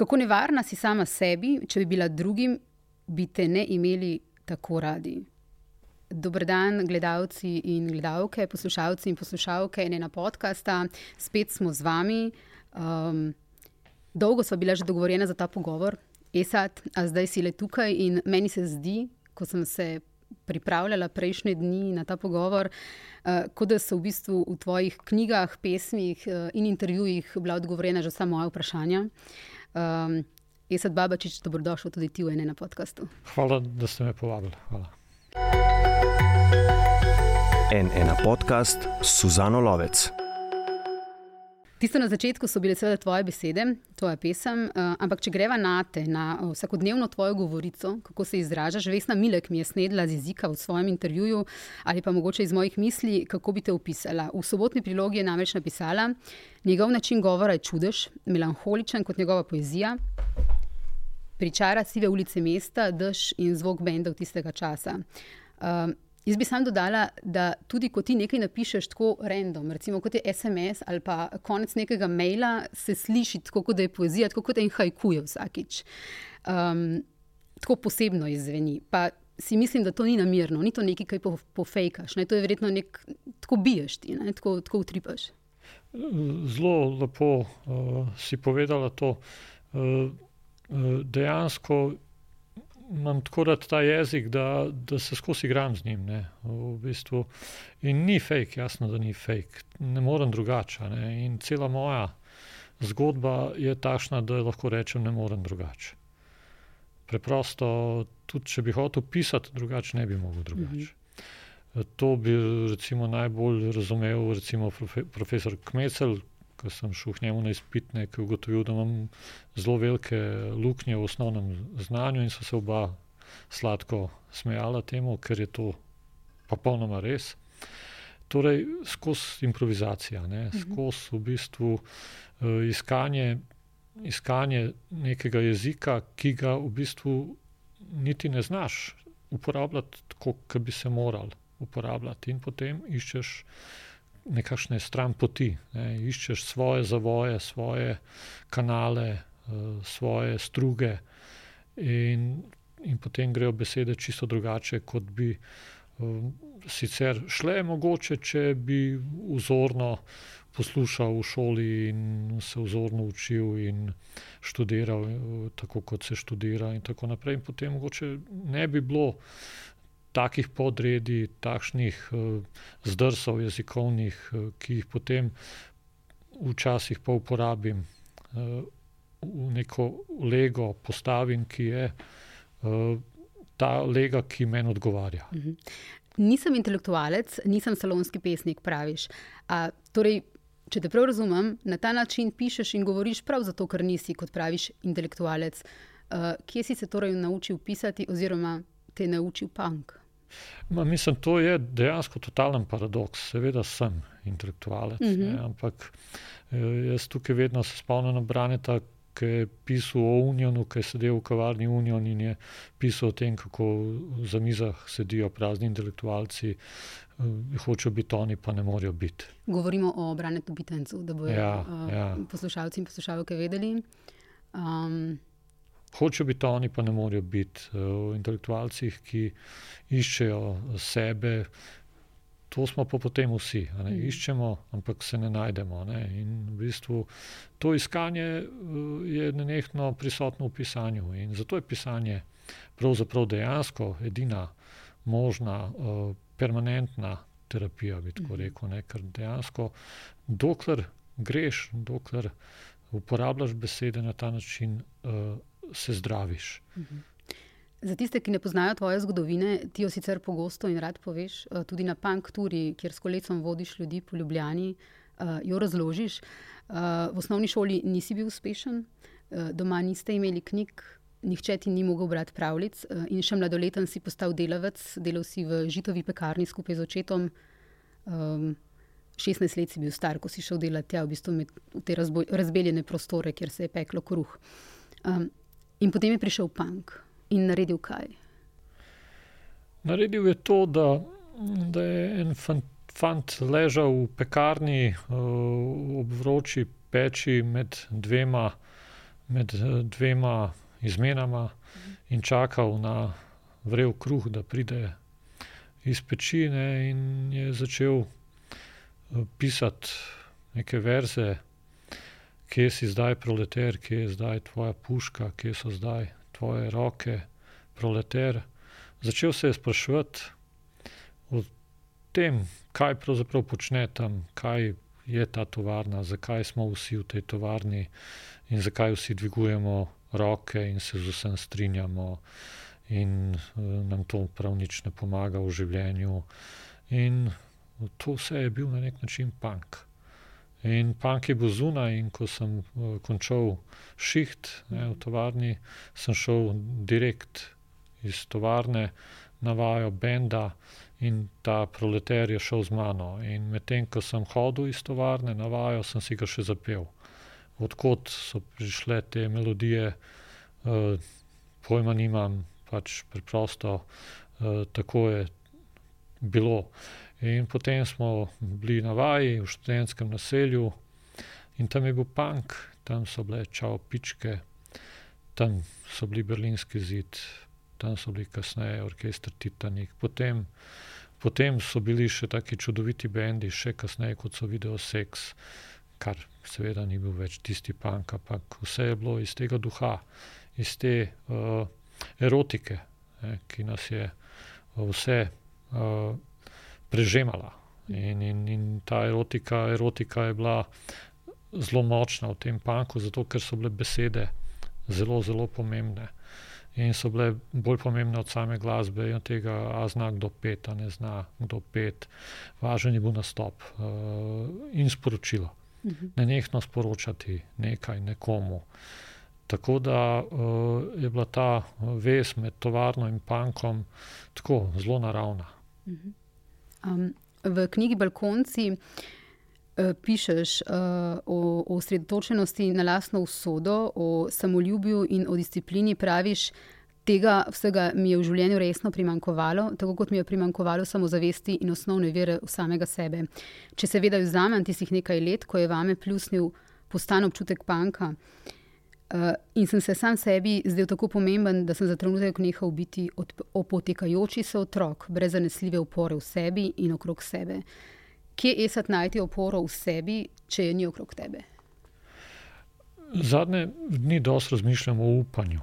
Kako nevarna si sama sebi, če bi bila drugim, bi te ne imeli tako radi. Dober dan, gledalci in gledalke, poslušalci in poslušalke ena podcasta. Spet smo z vami. Um, dolgo smo bile že dogovorjene za ta pogovor, Esat, a zdaj si le tukaj in meni se zdi, ko sem se pripravljala prejšnje dni na ta pogovor, uh, kot da so v bistvu v tvojih knjigah, pesmih uh, in intervjujih bila odgovorjena že vsa moja vprašanja. Um, Esad Babačič, dobrodošel tudi ti v enem podkastu. Hvala, da ste me povabili. Hvala. En ena podcast, Suzano Lovec. Tisto na začetku so bile seveda tvoje besede, tvoja pesem, uh, ampak če greva na te, na uh, vsakodnevno tvojo govorico, kako se izražaš, Vesna Milek mi je snedla z jezika v svojem intervjuju ali pa mogoče iz mojih misli, kako bi te opisala. V sobotni prilogi je namreč napisala: Njegov način govora je čudež, melanholičen kot njegova poezija. Pričara sive ulice mesta, dež in zvok bendov tistega časa. Uh, Jaz bi sam dodala, da tudi ko ti nekaj napišeš tako random, recimo kot je SMS ali pa konec nekega maila, se sliši tako, kot da je poezija, tako kot en hajkuje vsakič. Um, tako posebno izveni. Pa si mislim, da to ni namirno, ni to nekaj, kar pofejkaš, ne? to je verjetno nek, tako biješ ti, ne? tako, tako utripaš. Zelo lepo uh, si povedala to. Uh, uh, dejansko imam tako rad ta jezik, da, da se skozi igram z njim. Ne, v bistvu. In ni fake, jasno, da ni fake, ne morem drugače. Ne, in cela moja zgodba je takšna, da lahko rečem, ne morem drugače. Preprosto, tudi če bi hotel pisati drugače, ne bi mogel drugače. -hmm. To bi recimo najbolj razumel recimo profesor Kmecel, ko sem šel k njemu na izpitne, ki je ugotovil, da imam zelo velike luknje v osnovnem znanju, in so se oba sladko smejala temu, ker je to popolnoma res. Torej, skozi improvizacijo, ne, mhm. skozi v bistvu uh, iskanje, iskanje nekega jezika, ki ga v bistvu niti ne znaš uporabljati tako, kot bi se moral uporabljati, in potem iščeš nekakšne stran poti, ne, iščeš svoje zavoje, svoje kanale, uh, svoje struge, in, in potem grejo besede čisto drugače, kot bi uh, sicer šle, mogoče, če bi vzorno poslušal v šoli in se vzorno učil in študiral, uh, tako kot se študira, in tako naprej. In potem mogoče ne bi bilo takih podredi, takšnih uh, zdrsov jezikovnih, uh, ki jih potem včasih pa uporabim uh, v neko lego, postavim, ki je ta lega, ki meni odgovarja. Mhm. Nisem intelektualec, nisem salonski pesnik, praviš. A, torej, če te prav razumem, na ta način pišeš in govoriš prav zato, ker nisi, kot praviš, intelektualec. Uh, kje si se torej naučil pisati, oziroma te naučil punk? Ma, mislim, to je dejansko totalen paradoks. Seveda sem intelektualec, mm -hmm. ne, mhm. ampak eh, jaz tukaj vedno se spomnim na Braneta, ki je pisal o Unionu, ki je sedel v kavarni Union in je pisal o tem, kako za mizah sedijo prazni intelektualci. Eh, hočejo biti oni, pa ne morejo biti. Govorimo o Branetu Bitencu, da bodo ja, uh, ja. poslušalci in poslušalke vedeli. Um, Hočejo biti oni, pa ne morejo biti v uh, intelektualcih, ki iščejo sebe. To smo pa potem vsi. Ne, mm. Iščemo, ampak se ne najdemo. Ne. In v bistvu to iskanje uh, je nenehno prisotno v pisanju. In zato je pisanje pravzaprav dejansko edina možna, uh, permanentna terapija, bi tako mm. rekel. Ne. Ker dejansko, dokler greš, dokler uporabljaš besede na ta način, uh, se zdraviš. Mhm. Za tiste, ki ne poznajo tvoje zgodovine, ti jo sicer pogosto in rad poveš, eh, tudi na Pankturi, kjer s kolecom vodiš ljudi po Ljubljani, eh, jo razložiš. Eh, v osnovni šoli nisi bil uspešen, doma niste imeli knjig, nihče ti ni mogel brati pravljic, in še mladoleten si postal delavec, delal si v žitovi pekarni skupaj z očetom. 16 let si bil star, ko si šel delati tja, v bistvu v te razbeljene prostore, kjer se je peklo kruh. In potem je prišel punk in naredil kaj? Naredil je to, da, da je en fant, fant ležal v pekarni uh, ob vroči peči med dvema med dvema izmenama in čakal na vrel kruh, da pride iz pečine, in je začel pisati neke verze, kje si zdaj proleter, kje je zdaj tvoja puška, kje so zdaj tvoje roke, proleter. Začel se je spraševati o tem, kaj pravzaprav počne tam, kaj je ta tovarna, zakaj smo vsi v tej tovarni in zakaj vsi dvigujemo roke in se z vsem strinjamo, in nam to prav nič ne pomaga v življenju. In to vse je bil na nek način punk. In punk je bil zunaj, in ko sem končal šiht ne, v tovarni, sem šel direkt iz tovarne na vajo benda in ta proleter je šel z mano. In medtem ko sem hodil iz tovarne na vajo, sem si ga še zapel. Od kod so prišle te melodije, pojma nimam, pač preprosto tako je bilo. In potem smo bili na vaji v študentskem naselju in tam je bil punk, tam so bile Čau pičke, tam so bili Berlinski zid, tam so bili kasneje Orkester Titanik, potem, potem so bili še taki čudoviti bendi, še kasneje, kot so Videosex, kar seveda ni bil več tisti punk, ampak vse je bilo iz tega duha, iz te erotike, ne, ki nas je vse prežemala. In, in, in ta erotika, erotika je bila zelo močna v tem punku, zato ker so bile besede zelo, zelo pomembne. In so bile bolj pomembne od same glasbe in od tega, a zna kdo pet, a ne zna kdo pet. Važen je bil nastop in sporočilo. Nenehno sporočati nekaj nekomu. Tako da je bila ta vez med tovarno in punkom tako, zelo naravna. V knjigi Balkonci, pišeš, o osredotočenosti na lastno usodo, o samoljubju in o disciplini. Praviš: "Tega vsega mi je v življenju resno primanjkovalo, tako kot mi je primanjkovalo samozavesti in osnovne vere v samega sebe. Če seveda vzamem tistih nekaj let, ko je vame pljusnil postan občutek punka, in sem se sam sebi zdel tako pomemben, da sem za trenutek nehal biti opotekajoči se otrok, brez zanesljive opore v sebi in okrog sebe." Kje, Esad, najti oporo v sebi, če je ni okrog tebe? Zadnje dni dosti razmišljam o upanju.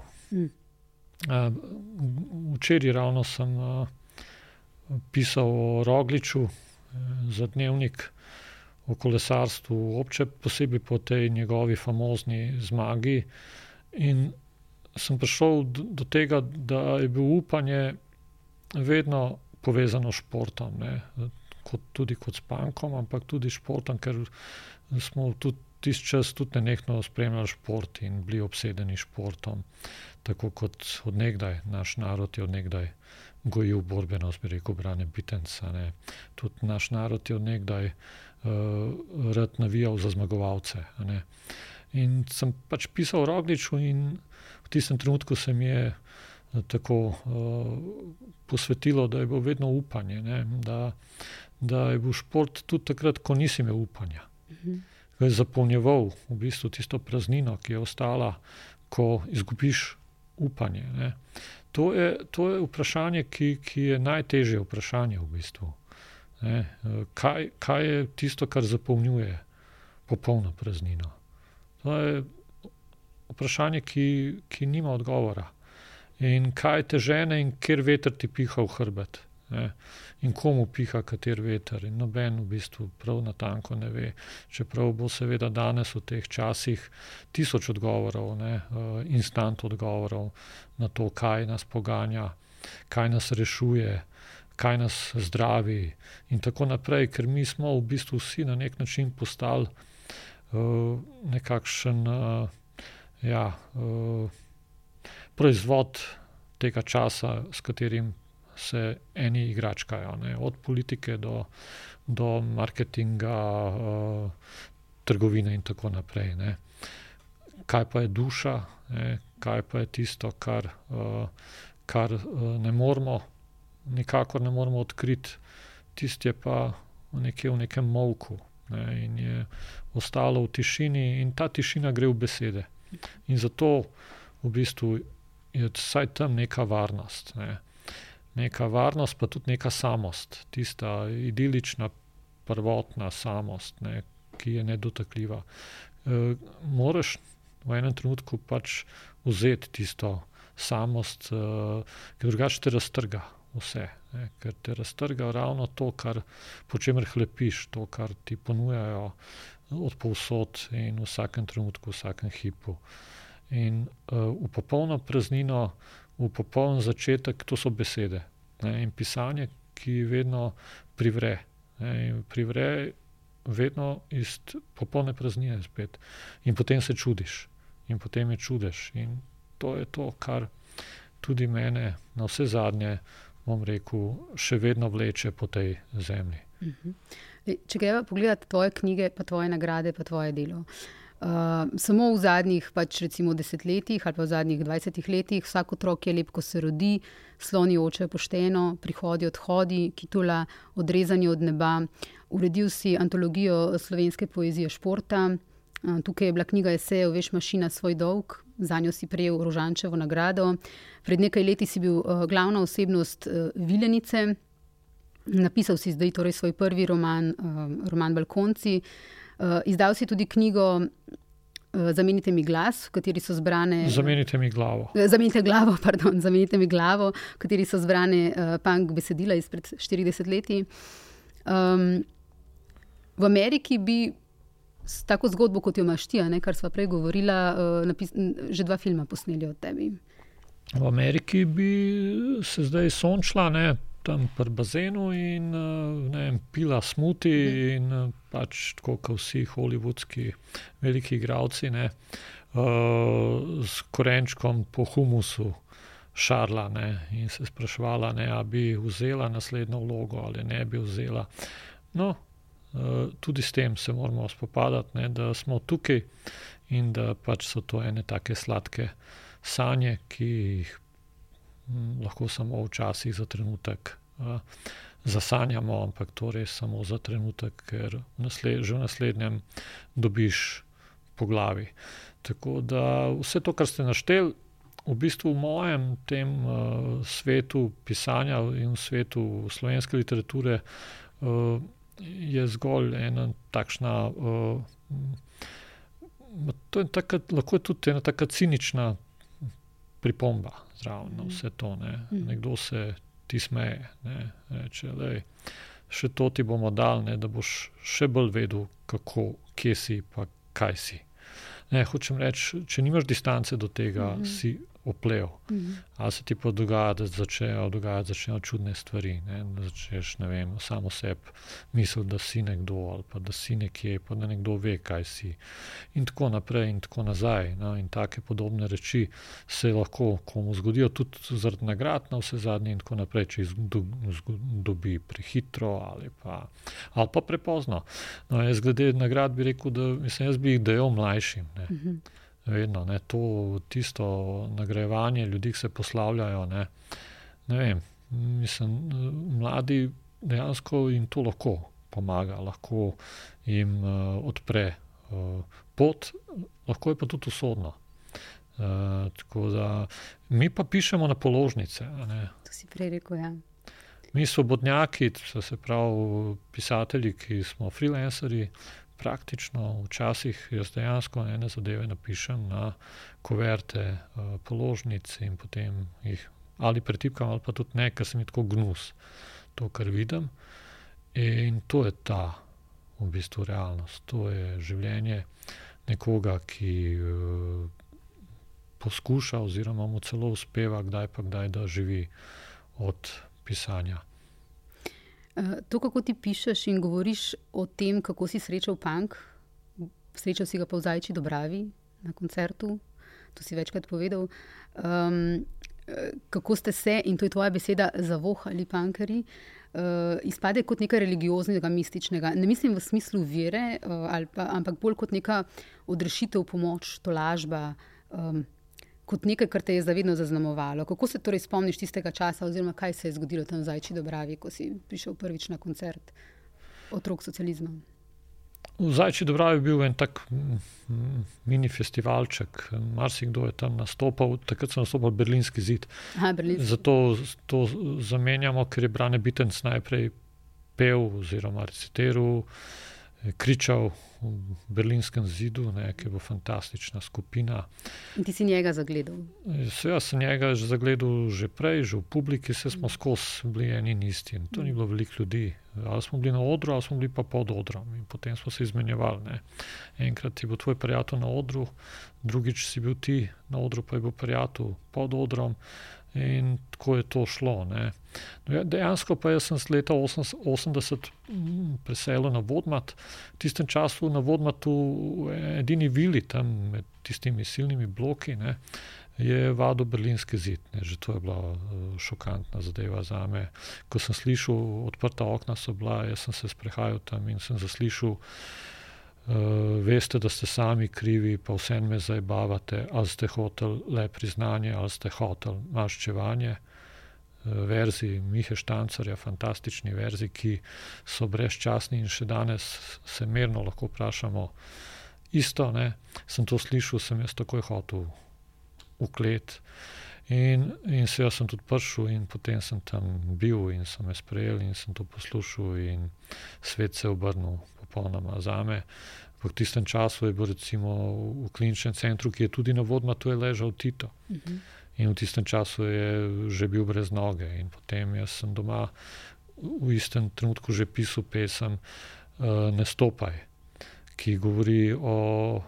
včeraj ravno sem, pisal o Rogliču, za Dnevnik, o kolesarstvu, posebej po tej njegovi famozni zmagi. In sem prišel do tega, da je bilo upanje vedno povezano s športom, ne. Kot tudi kot s punkom, ampak tudi s športom, ker smo tudi tisti čas tudi nenehno spremljali šport in bili obsedeni s športom. Tako kot od nekdaj, naš narod je od nekdaj gojil borbenost, bi rekel Brane Bitenc, a ne. Tudi naš narod je od nekdaj, rad navijal za zmagovalce. In sem pač pisal Rogliču in v tistem trenutku se mi je tako, posvetilo, da je bilo vedno upanje, ne, da, da je bil šport tudi takrat, ko nisi imel upanja. Je zapolnjeval v bistvu tisto praznino, ki je ostala, ko izgubiš upanje, ne. To je, to je vprašanje, ki, ki je najtežje vprašanje v bistvu, ne. kaj, kaj je tisto, kar zapolnjuje popolno praznino? To je vprašanje, ki, ki nima odgovora. In kaj te žene in kateri veter ti piha v hrbet, ne. In komu piha kateri veter in noben v bistvu prav natanko ne ve. Čeprav bo seveda danes v teh časih tisoč odgovorov, ne, instant odgovorov na to, kaj nas poganja, kaj nas rešuje, kaj nas zdravi in tako naprej, ker mi smo v bistvu vsi na neki način postali, nekakšen, ja, proizvod tega časa, s katerim se eni igračkajo, ne. Od politike do, do marketinga, trgovine in tako naprej, ne. Kaj pa je duša, ne, kaj pa je tisto, kar, kar, ne moremo, nikakor ne moremo odkriti, tisto je pa nekje v nekem molku, ne, in je ostalo v tišini in ta tišina gre v besede. In zato v bistvu je vsaj tam neka varnost. Ne. Neka varnost, pa tudi neka samost, tista idilična, prvotna samost, ne, ki je nedotakljiva. E, moraš v enem trenutku pač vzeti tisto samost, e, ki drugače te raztrga vse. Ne, ker te raztrga ravno to, kar, po čemer hlepiš, to, kar ti ponujajo od povsod in v vsakem trenutku, v vsakem hipu. In uh, v popolno praznino, v popoln začetek, to so besede. Ne, in pisanje, ki vedno privre. Ne, privre vedno iz popolne praznine spet. In potem se čudiš, in potem je čudež. In to je to, kar tudi mene, na vse zadnje, bom rekel, še vedno vleče po tej zemlji. Uh mhm. -huh. Če gremo pogledati tvoje knjige, pa tvoje nagrade, pa tvoje delo. Uh, samo v zadnjih pač recimo, desetletjih ali pa v zadnjih dvajsetih letih, vsak otrok je lep, ko se rodi, sloni oče pošteno, prihodi, odhodi, kitula, odrezanje od neba. Uredil si antologijo slovenske poezije športa, uh, tukaj je bila knjiga Esejev, veš, mašina svoj dolg, za njo si prejel Rožančevo nagrado. Pred nekaj leti si bil uh, glavna osebnost uh, Vilenice, napisal si zdaj torej svoj prvi roman, uh, roman Balkonci. Uh, izdal si tudi knjigo Zamenite mi glas, v kateri so zbrane. Zamenite mi glavo. Zamenite glavo, pardon, zamenite mi glavo, v kateri so zbrane uh, punk besedila izpred 40 let. Um, v Ameriki bi s tako zgodbo, kot jo imaš ti, ne, kar smo prej govorili, uh, že dva filma posneli od tebi. V Ameriki bi se zdaj sončila, ne, tam pri bazenu in eh, vem, pila smuti, mhm. in eh, pač tako kot vsi holivudski veliki igravci, ne, uh, s korenčkom po humusu. Šarla ne, in se sprašvala, ali bi vzela naslednjo vlogo ali ne bi vzela. No, Eh, tudi s tem se moramo spopadati, ne, da smo tukaj in da pač so to ene take sladke sanje, ki jih hm, lahko samo včasih za trenutek uh, zasanjamo, ampak to res samo za trenutek, ker nasled, že v naslednjem dobiš po glavi. Tako da vse to, kar ste našteli. V bistvu v mojem tem uh, svetu pisanja in v svetu slovenske literature uh, je zgolj ena takšna. Uh, to je taka, lahko je tudi ena tako cinična pripomba zraven na vse to. Ne. Mhm. Nekdo se ti smeje, ne. reče, da še to ti bomo dali, ne, da boš še bolj vedel, kako, kje si, pa kaj si. Ne, hočem reči, če nimaš distance do tega, mm -hmm. si oplev. Mm -hmm. Ali se ti pa dogaja, da začnejo dogajati začnejo čudne stvari. Ne? Da začneš vem, samo sebi misliti, da si nekdo ali pa da si nekje, pa da nekdo ve, kaj si. In tako naprej, in tako nazaj. No? In take podobne reči se lahko komu zgodijo, tudi zaradi nagrad, na vse zadnje, in tako naprej, če jih dobi prehitro ali pa, ali pa prepozno. No, jaz glede nagrad bi rekel, da mislim, jaz bi jih dejal mlajšim. Mm -hmm vedno ne, to tisto nagrajevanje ljudi, ki se poslavljajo. Ne, ne vem, mislim, mladi dejansko jim to lahko pomaga, lahko jim uh, odpre uh, pot, lahko je pa tudi usodno. Uh, da, mi pa pišemo na položnice. To si prej rekel. Ja. Mi, svobodnjaki, se pravi, pisatelji, ki smo freelanceri, praktično, včasih jaz dejansko ene zadeve napišem na kuverte, uh, položnic in potem jih ali pretipkam, ali pa tudi ne, ker sem jih tako gnus, to, kar vidim. In to je ta v bistvu realnost, to je življenje nekoga, ki uh, poskuša, oziroma mu celo uspeva, kdaj pa kdaj, da živi od pisanja. Eh, to, kako ti pišeš in govoriš o tem, kako si srečal punk, srečal si ga pa v Zajči Dobravi na koncertu, to si večkrat povedal. Um, kako ste se, in to je tvoja beseda, zavohali punkari, uh, izpade kot nekaj religioznega, mističnega. Ne mislim v smislu vere, uh, pa, ampak bolj kot neka odrešitev, pomoč, tolažba. Um, kot nekaj, kar te je zavedno zaznamovalo. Kako se torej spomniš tistega časa, oziroma kaj se je zgodilo tam v Zajči Dobravi, ko si prišel prvič na koncert otrok socializma? v Zajči Dobravi je bil en tak mini festivalček, marsikdo je tam nastopal, takrat so nastopili Berlinski zid. Aha, berlinski. Zato to zamenjamo, ker je Brane Bitenc najprej pel oziroma recitiral, kričal v Berlinskem zidu, ne, ki je bila fantastična skupina. In ti si njega zagledal. Jaz sem njega že zagledal že prej, že v publiki, se smo skozi bili eni in isti. In to ni bilo veliko ljudi. Ali smo bili na odru, ali smo bili pa pod odrom. In potem smo se izmenjevali. Ne. Enkrat je bil tvoj prijatelj na odru, drugič si bil ti na odru, pa je bil prijatelj pod odrom. In tako je to šlo. Ne. Dejansko pa sem leta 80 preselil na Vodmat. V tistem času na Vodmatu, edini vili tam med tistimi silnimi bloki, ne, je vadil Berlinski zid. Ne. Že to je bila šokantna zadeva za me. Ko sem slišal, odprta okna so bila, jaz sem se sprehajal tam in sem zaslišal. Uh, veste, da ste sami krivi, pa vse me zabavate, ali ste hoteli le priznanje, ali ste hoteli maščevanje. Uh, verzi Mihe Štancarja, fantastični verzi, ki so brezčasni in še danes se mirno lahko vprašamo. Isto, ne? sem to slišal, sem jaz takoj hotel uklet. In, in se jaz sem tudi prišel, in potem sem tam bil, in so me sprejeli, in sem to poslušal, in svet se je obrnil popolnoma za me. V tistem času je bil recimo v kliničnem centru, ki je tudi na vodma, tu je ležal Tito. Uh -huh. In v tistem času je že bil brez noge. In potem jaz sem doma v istem trenutku že pisal pesem uh, Ne stopaj, ki govori o uh,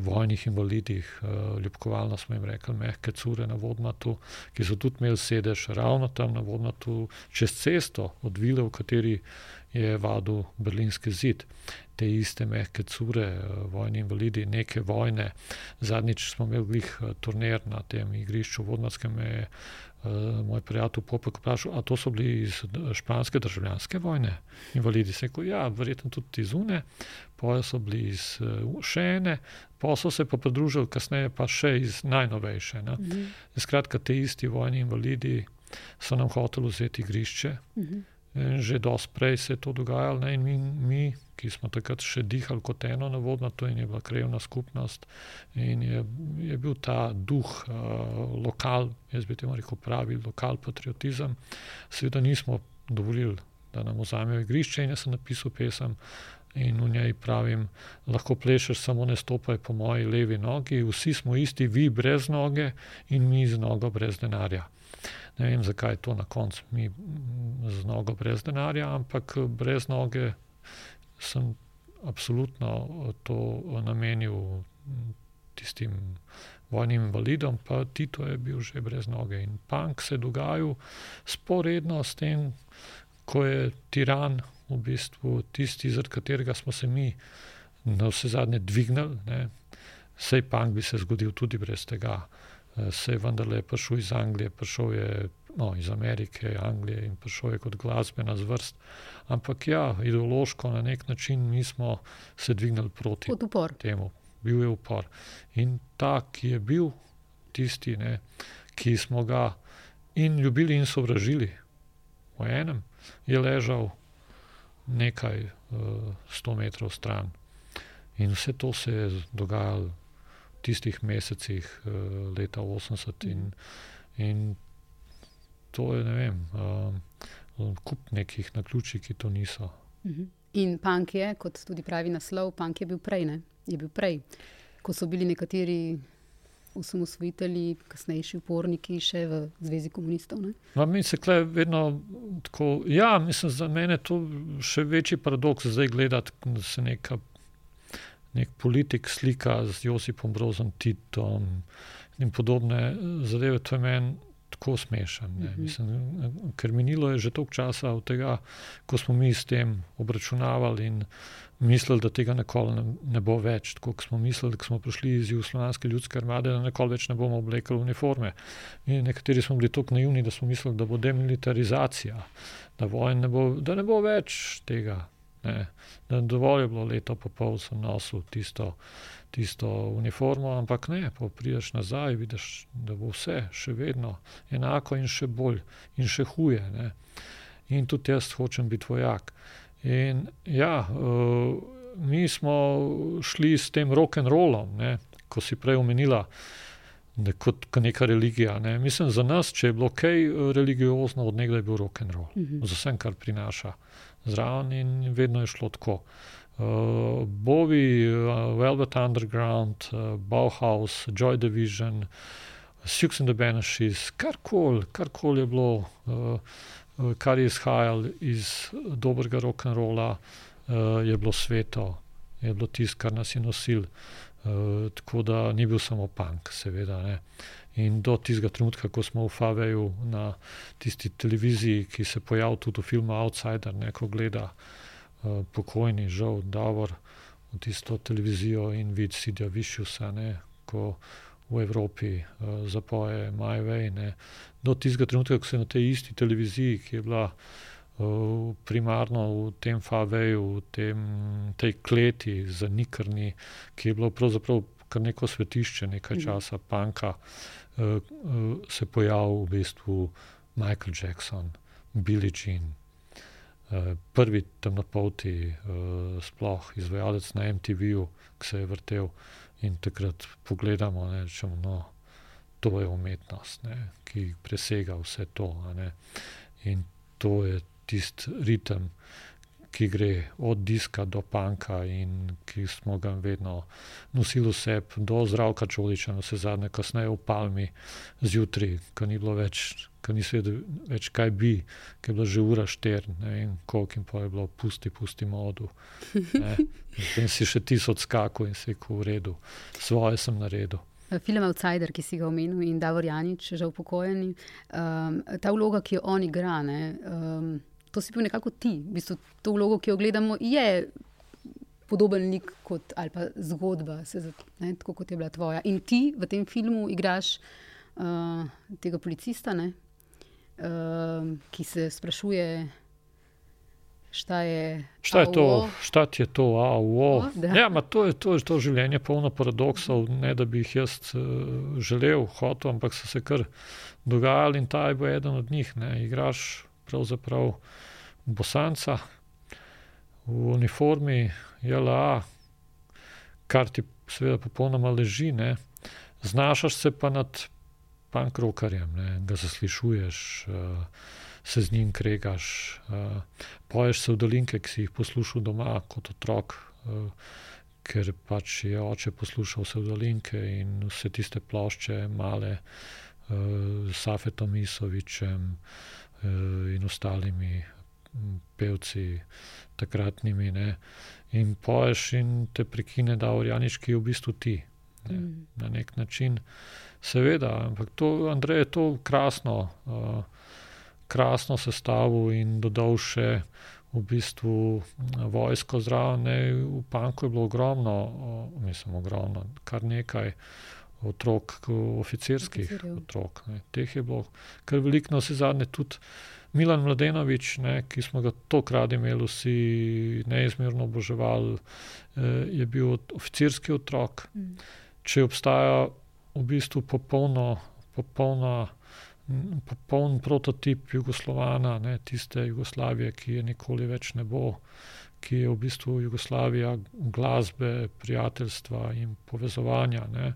vojnih invalidih, uh, ljubkovalno smo jim rekli, mehke cure na vodmatu, ki so tudi imeli sedež ravno tam na vodmatu, čez cesto od vile, v kateri je vadil Berlinski zid. Te iste mehke cure, vojni invalidi, neke vojne. Zadnjič smo imeli turnir na tem igrišču Vodnarskem. Uh, moj prijatelj Popek vprašal, ali to so bili iz španske državljanske vojne, invalidi. Se rekel, ja, verjetno tudi iz Une, pa so bili iz uh, še ene, pa so se pa pridružili kasneje, pa še iz najnovejše. Mm -hmm. Skratka, te isti vojni invalidi so nam hoteli vzeti igrišče. Mm -hmm. Že dosti prej se je to dogajalo, ne? in mi, mi, ki smo takrat še dihali kot eno na vodno, to je bila krajovna skupnost. In je, je bil ta duh, uh, lokal, jaz bi temu rekel, pravi lokal patriotizem. Seveda nismo dovolili, da nam vzamejo igrišče, in jaz sem napisal pesem. In v njej pravim, lahko plešeš, samo ne stopaj po moji levi nogi, vsi smo isti, vi brez noge in mi z nogo brez denarja. Ne vem, zakaj je to na koncu, mi z nogo brez denarja, ampak brez noge sem absolutno to namenil tistim vojnim invalidom, pa Tito je bil že brez noge. In punk se je dogajal sporedno s tem, ko je tiran v bistvu tisti, zaradi katerega smo se mi na vse zadnje dvignili. Sej punk bi se zgodil tudi brez tega se je vendarle prišel iz Anglije, prišel je no, iz Amerike, Anglije in prišel je kot glasbena zvrst. Ampak ja, ideološko na nek način mi smo se dvignili proti temu. Bil je upor. In ta, ki je bil tisti, ne, ki smo ga in ljubili in sovražili v enem, je ležal nekaj uh, sto metrov stran. In vse to se je dogajalo tistih mesecih uh, leta 80 in, in to je, ne vem, uh, kup nekih na ključi, ki to niso. Mhm. In punk je, kot tudi pravi naslov, punk je bil prej, ne? je bil prej, ko so bili nekateri osamosvojitelji, kasnejši uporniki še v Zvezi komunistov. No, mi se kle vedno tako, ja, mislim, za mene je to še večji paradoks zdaj gledati, da se neka nek politik slika z Josipom Brozom, Titom in podobne zadeve. To je meni tako smešen. Mm -hmm. Mislim, ker minilo je že toliko časa od tega, ko smo mi s tem obračunavali in mislili, da tega nikoli ne, ne bo več. Tako smo mislili, da smo prišli iz Jugoslavijske ljudske armade, da nikoli več ne bomo oblekli uniforme. In nekateri smo bili tako naivni, da smo mislili, da bo demilitarizacija, da, ne bo, da ne bo več tega. Ne. Dovolj je bilo leto, pa pol sem nosil tisto, tisto uniformo, ampak ne, pa prideš nazaj, vidiš, da bo vse še vedno enako in še bolj in še huje. Ne. In tudi jaz hočem biti vojak. In ja, uh, mi smo šli s tem rock and rollom, ne, ko si prej omenila, kot neka religija. Ne. Mislim, za nas, če je bilo kaj religiozno, odnegdaj je bil rock and roll, mm -hmm. z vsem, kar prinaša zraven, in vedno je šlo tako. Uh, Bowie, uh, Velvet Underground, uh, Bauhaus, Joy Division, Six and the Banishes, karkoli kar je bilo, uh, kar je izhajalo iz dobrega rock and rolla, uh, je bilo sveto, je bilo tisto, kar nas je nosil. Uh, tako da ni bil samo punk, seveda. Ne. In do tistega trenutka, ko smo v Faveju na tisti televiziji, ki se pojavlja tudi v filmu Outsider, neko gleda uh, pokojni, žal, Davor, v tisto televizijo in vidi Sidja Višjusa, ko v Evropi uh, zapoje My Way. Ne. Do tistega trenutka, ko se na tej isti televiziji, ki je bila primarno v tem faveju, v tem, tej kleti, zanikrni, ki je bilo pravzaprav kar neko svetišče, nekaj mhm. časa, panka, uh, uh, se pojavil v bistvu Michael Jackson, Billie Jean. Prvi temnopolti, sploh izvajalec na MTV-ju, ki se je vrtel in takrat pogledamo, da no, to je umetnost, ne, ki presega vse to. In to je tisti ritem, ki gre od diska do panka in ki smo ga vedno nosili vse, do zdravka čoliča, no vse zadnje, kasneje v Palmi, zjutraj, ko ni bilo več. Ker nisi vedel več, kaj bi, ker je bilo že ura šter, ne vem, koliko jim pa je bilo, pusti, pusti modu. In si še tisoč skakal in si rekel, v redu, svoje sem naredil. Film Outsider, ki si ga omenil, in Davor Janič, že upokojeni, um, ta vloga, ki jo on igra. Ne, um, to si bil nekako ti, v bistvu to vlogo, ki jo gledamo, je podoben lik kot, ali pa zgodba, se, ne, tako kot je bila tvoja. In ti v tem filmu igraš uh, tega policista, ne, uh, ki se sprašuje. Šta je, šta je to, šta je to, a, o. Ja, to, je, to je to življenje, polno paradoksov, ne da bi jih jaz uh, želel, hotel, ampak so se kar dogajali in ta je bil eden od njih. Ne. Igraš pravzaprav bosanca v uniformi, JLA, kar ti seveda popolnoma leži, ne. znašaš se pa nad pankrokarjem, ga zaslišuješ, uh, se z njim kregaš, uh, poješ se v dolinke, ki si jih poslušal doma kot otrok. Uh, Ker pač je oče poslušal vse dolinke in vse tiste plošče, male, uh, s Safetom Isovičem, uh, Eh, in ostalimi pevci, takratnimi. Ne. In poješ, in te prekine, da Orjanič, ki je v bistvu ti. Ne, mm. Na nek način, seveda, ampak to, Andrej je to krasno, uh, krasno sestavil in dodal še v bistvu vojsko zraven. V Panku je bilo ogromno, uh, mislim, ogromno, kar nekaj. Otrok, oficirskih Oficirjev. otrok. Ne. Teh je bilo kar veliko, no, vse zadnje tudi Milan Mladenovič, ne, ki smo ga tokrat imeli, vsi neizmerno oboževali, eh, je bil oficirski otrok. Mm. Če obstaja v bistvu popolno, popolno, popoln prototip Jugoslovana, ne, tiste Jugoslavije, ki je nikoli več ne bo, ki je v bistvu Jugoslavija glasbe, prijateljstva in povezovanja. Ne,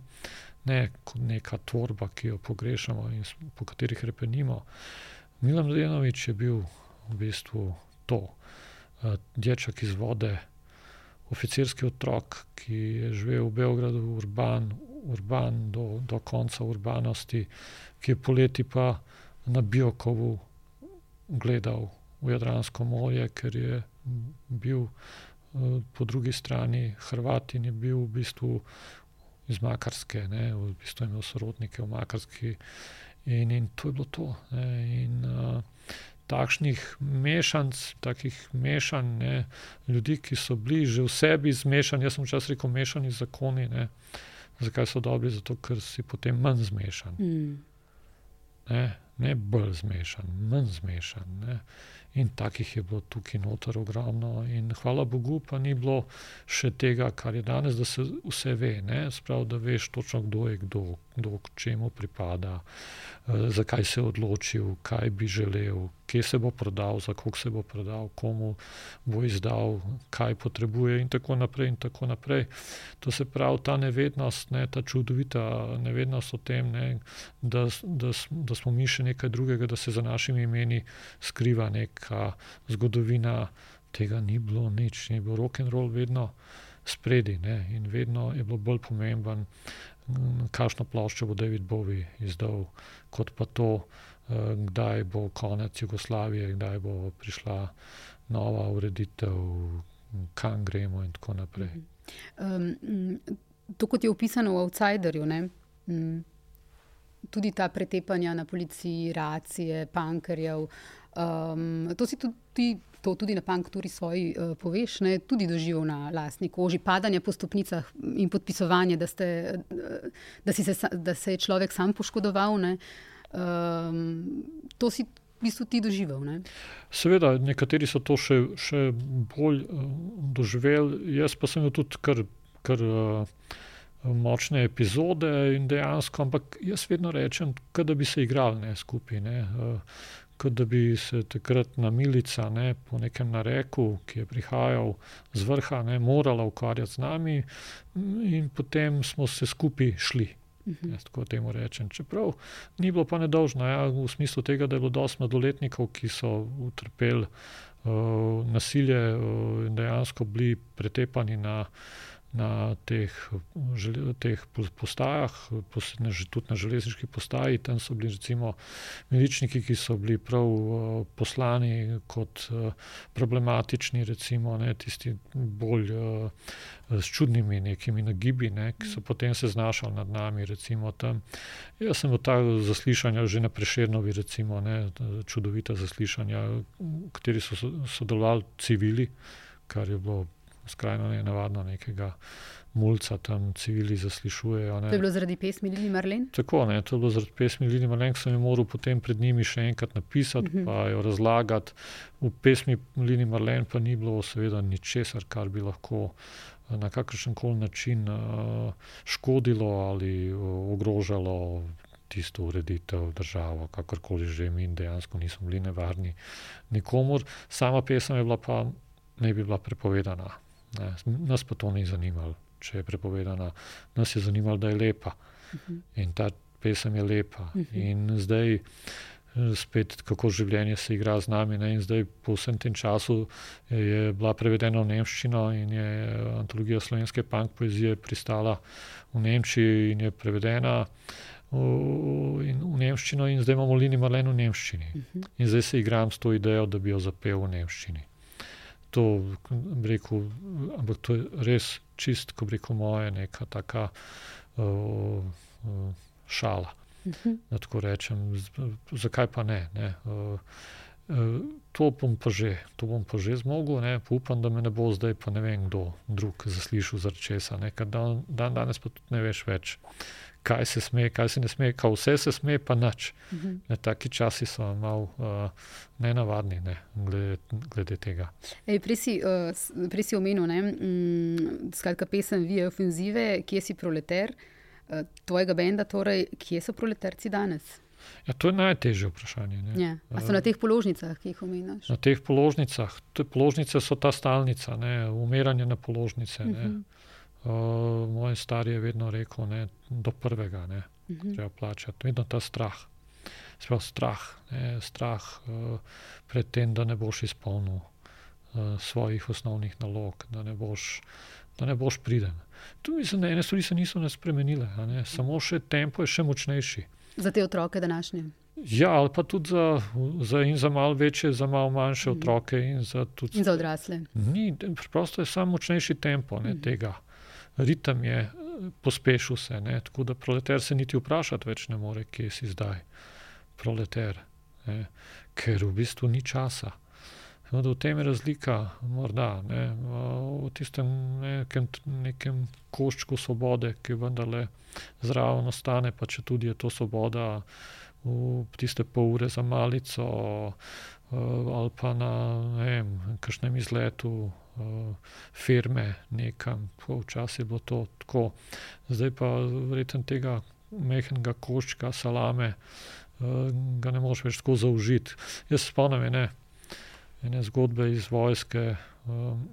ne kot neka tvorba, ki jo pogrešamo in po katerih repenimo. Milan Dejanovič je bil v bistvu to, uh, deček iz vode, oficirski otrok, ki je živel v Beogradu, urban, urban do, do konca urbanosti, ki je poleti pa na Biokovu gledal v Jadransko morje, ker je bil uh, po drugi strani Hrvat in je bil v bistvu iz Makarske, ne, v bistvu imel sorodnike v Makarski. In, in to je bilo to. In, uh, takšnih mešanc, takih mešanj, ne, ljudi, ki so bili že v sebi zmešani, jaz sem včasih rekel, mešani zakoni. Ne. Zakaj so dobri? Zato, ker si potem manj zmešan. Mm. Ne, ne bolj zmešan, manj zmešan. Ne. In takih je bilo tukaj noter ogromno, in hvala Bogu, pa ni bilo še tega, kar je danes, da se vse ve. Sprav, da veš točno, kdo je kdo, kdo k čemu pripada, uh, zakaj se je odločil, kaj bi želel, kje se bo prodal, za koliko se bo prodal, komu bo izdal, kaj potrebuje, in tako naprej. In tako naprej. To se pravi, ta nevednost, ne, ta čudovita nevednost o tem, ne, da, da, da smo mi še nekaj drugega, da se za našimi imeni skriva neka zgodovina. Tega ni bilo nič, ni bilo rock and roll vedno spredi ne, in vedno je bilo bolj pomemben, kakšno ploščo bo David Bowie izdal, kot pa to, Eh, kdaj bo konec Jugoslavije, kdaj bo prišla nova ureditev, kam gremo in tako naprej. Um, to, kot je opisano v Outsiderju, ne? Tudi ta pretepanja na policiji, racije, pankerjev. Um, to si tudi, to tudi na pankturi svoji uh, poveš, ne? tudi doživel na lastni koži, padanje po stopnicah in podpisovanje, da, ste, da, se, da se je človek sam poškodoval. Ne? Um, to si v bistvu ti doživel. Ne? Seveda, nekateri so to še, še bolj uh, doživeli, jaz pa sem imel tudi kar, kar uh, močne epizode in dejansko, ampak jaz vedno rečem, da bi se igrali ne, skupaj. Ne, uh, Kot da bi se takrat na milica, ne, po nekem nareku, ki je prihajal z vrha, ne, morala ukvarjati z nami, in potem smo se skupaj šli. -hmm. Jaz tako temu rečem. Čeprav ni bilo pa nedolžno, ja, v smislu tega, da je bilo dosti mladoletnikov, ki so utrpeli uh, nasilje uh, in dejansko bili pretepani na na teh, teh postajah, tudi na železniški postaji. Tam so bili recimo miličniki, ki so bili prav poslani kot problematični, recimo ne, tisti bolj s čudnimi nekimi nagibi, ne, ki so potem se znašali nad nami. Recimo, Jaz sem v ta zaslišanja že na Prešernovi, recimo, ne, čudovita zaslišanja, v kateri so sodelovali civili, kar je bilo skrajno nenavadno, nekega mulca tam civili zaslišujejo. Ne. To je bilo zaradi pesmi Lili Marlen? Tako, ne, to je bilo zaradi pesmi Lili Marlen, ki sem jo moral potem pred njimi še enkrat napisati, uh mhm. -huh. pa jo razlagati. V pesmi Lili Marlen pa ni bilo seveda ničesar, kar bi lahko na kakršen koli način uh, škodilo ali uh, ogrožalo. Tisto ureditev, državo, kakorkoli že mi, dejansko nismo bili nevarni nikomor. Sama pesem je bila pa, ne bi bila prepovedana. Ne, nas pa to ni zanimalo, če je prepovedana. Nas je zanimalo, da je lepa. Mhm. In ta pesem je lepa. Mhm. In zdaj eh, spet, kako življenje se igra z nami. Ne? In zdaj, po vsem tem času, je bila prevedena v nemščino in je antologija slovenske punk poezije pristala v Nemčiji in je prevedena. V, in v Nemščino, in zdaj imamo Lini Marlen v Nemščini. Uh mhm. -huh. In zdaj se igram s to idejo, da bi jo zapel v Nemščini to, rekel, ampak to je res čist, ko reko moje, neka taka uh, uh, šala. Uh mhm. -huh. Tako rečem, zakaj pa ne? ne? Uh, uh, to, bom pa že, to bom pa že zmogel, ne? upam, da me ne bo zdaj pa ne vem kdo drug zaslišal zaradi česa. Dan, dan danes pa tudi ne veš več. Uh, kaj se sme, kaj se ne sme, kaj vse se sme, pa nič. Uh mhm. -huh. Taki časi so malo uh, nenavadni, ne, glede, glede tega. Prej si, uh, si omenil, je mm, pesem Vije ofenzive, kje si proleter, uh, tvojega benda, torej, kje so proletarci danes? Ja, to je najtežje vprašanje. Ja. A so na teh položnicah, ki jih omenjaš? Na teh položnicah. Te položnice so ta stalnica, ne, umiranje na položnice. Uh -huh. ne. Uh, moj star je vedno rekel, je do prvega, ne uh mhm. -huh. treba plačati. Vedno ta strah. Sprav strah, ne, strah uh, pred tem, da ne boš izpolnil uh, svojih osnovnih nalog, da ne boš, da ne boš priden. Tu mislim, da ene stvari se niso spremenile, ne, samo še tempo je še močnejši. Za te otroke današnje. Ja, ali pa tudi za, za, za malo večje, za malo manjše mhm. otroke. In za, tudi, in za odrasle. Ni, preprosto je samo močnejši tempo ne, mm. tega ritem je eh, pospešil se, ne? tako da proletar se niti vprašati več ne more, kje si zdaj, proletar, ne? ker v bistvu ni časa. V tem je razlika, morda ne, v tistem nekem, nekem koščku svobode, ki vendarle zraven ostane, pa če tudi je to svoboda v tiste pol ure za malico, ali pa na kakšnem izletu firme nekam. Včasih je bilo to tako, zdaj pa verjetno tega mehkega koščka salame ga ne moreš več tako zaužiti. Jaz spomnim ene, ene zgodbe iz vojske.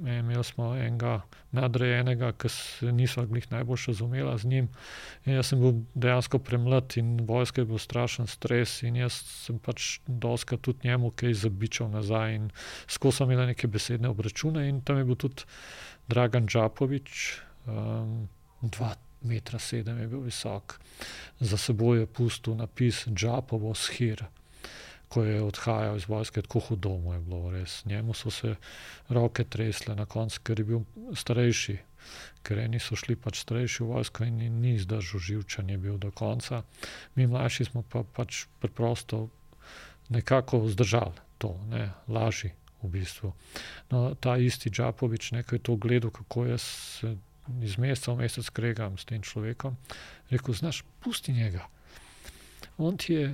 Imeli smo enega nadrejenega, ki se nisva glih najbolj razumela z njim. In jaz sem bil dejansko premlad in vojska je bil strašen stres in jaz sem pač dostikrat tudi njemu kaj zabičal nazaj in skozi sva imela neke besedne obračune in tam je bil tudi Dragan Džapovič, dva metra sedem je bil visok. Za seboj je pustil napis Džapovo shir, ko je odhajal iz vojske, tako hudo mu je bilo, res. Njemu so se roke tresle na koncu, ker je bil starejši. Ker eni so šli pač starejši v vojsko in ni zdržal živčen je bil do konca. Mi mlajši smo pa pač preprosto nekako vzdržali to, ne, lažje v bistvu. No, ta isti Džapovič, ne, ko je to gledal, kako jaz se iz meseca v mesec kregam s tem človekom, rekel, znaš, pusti njega. On ti je,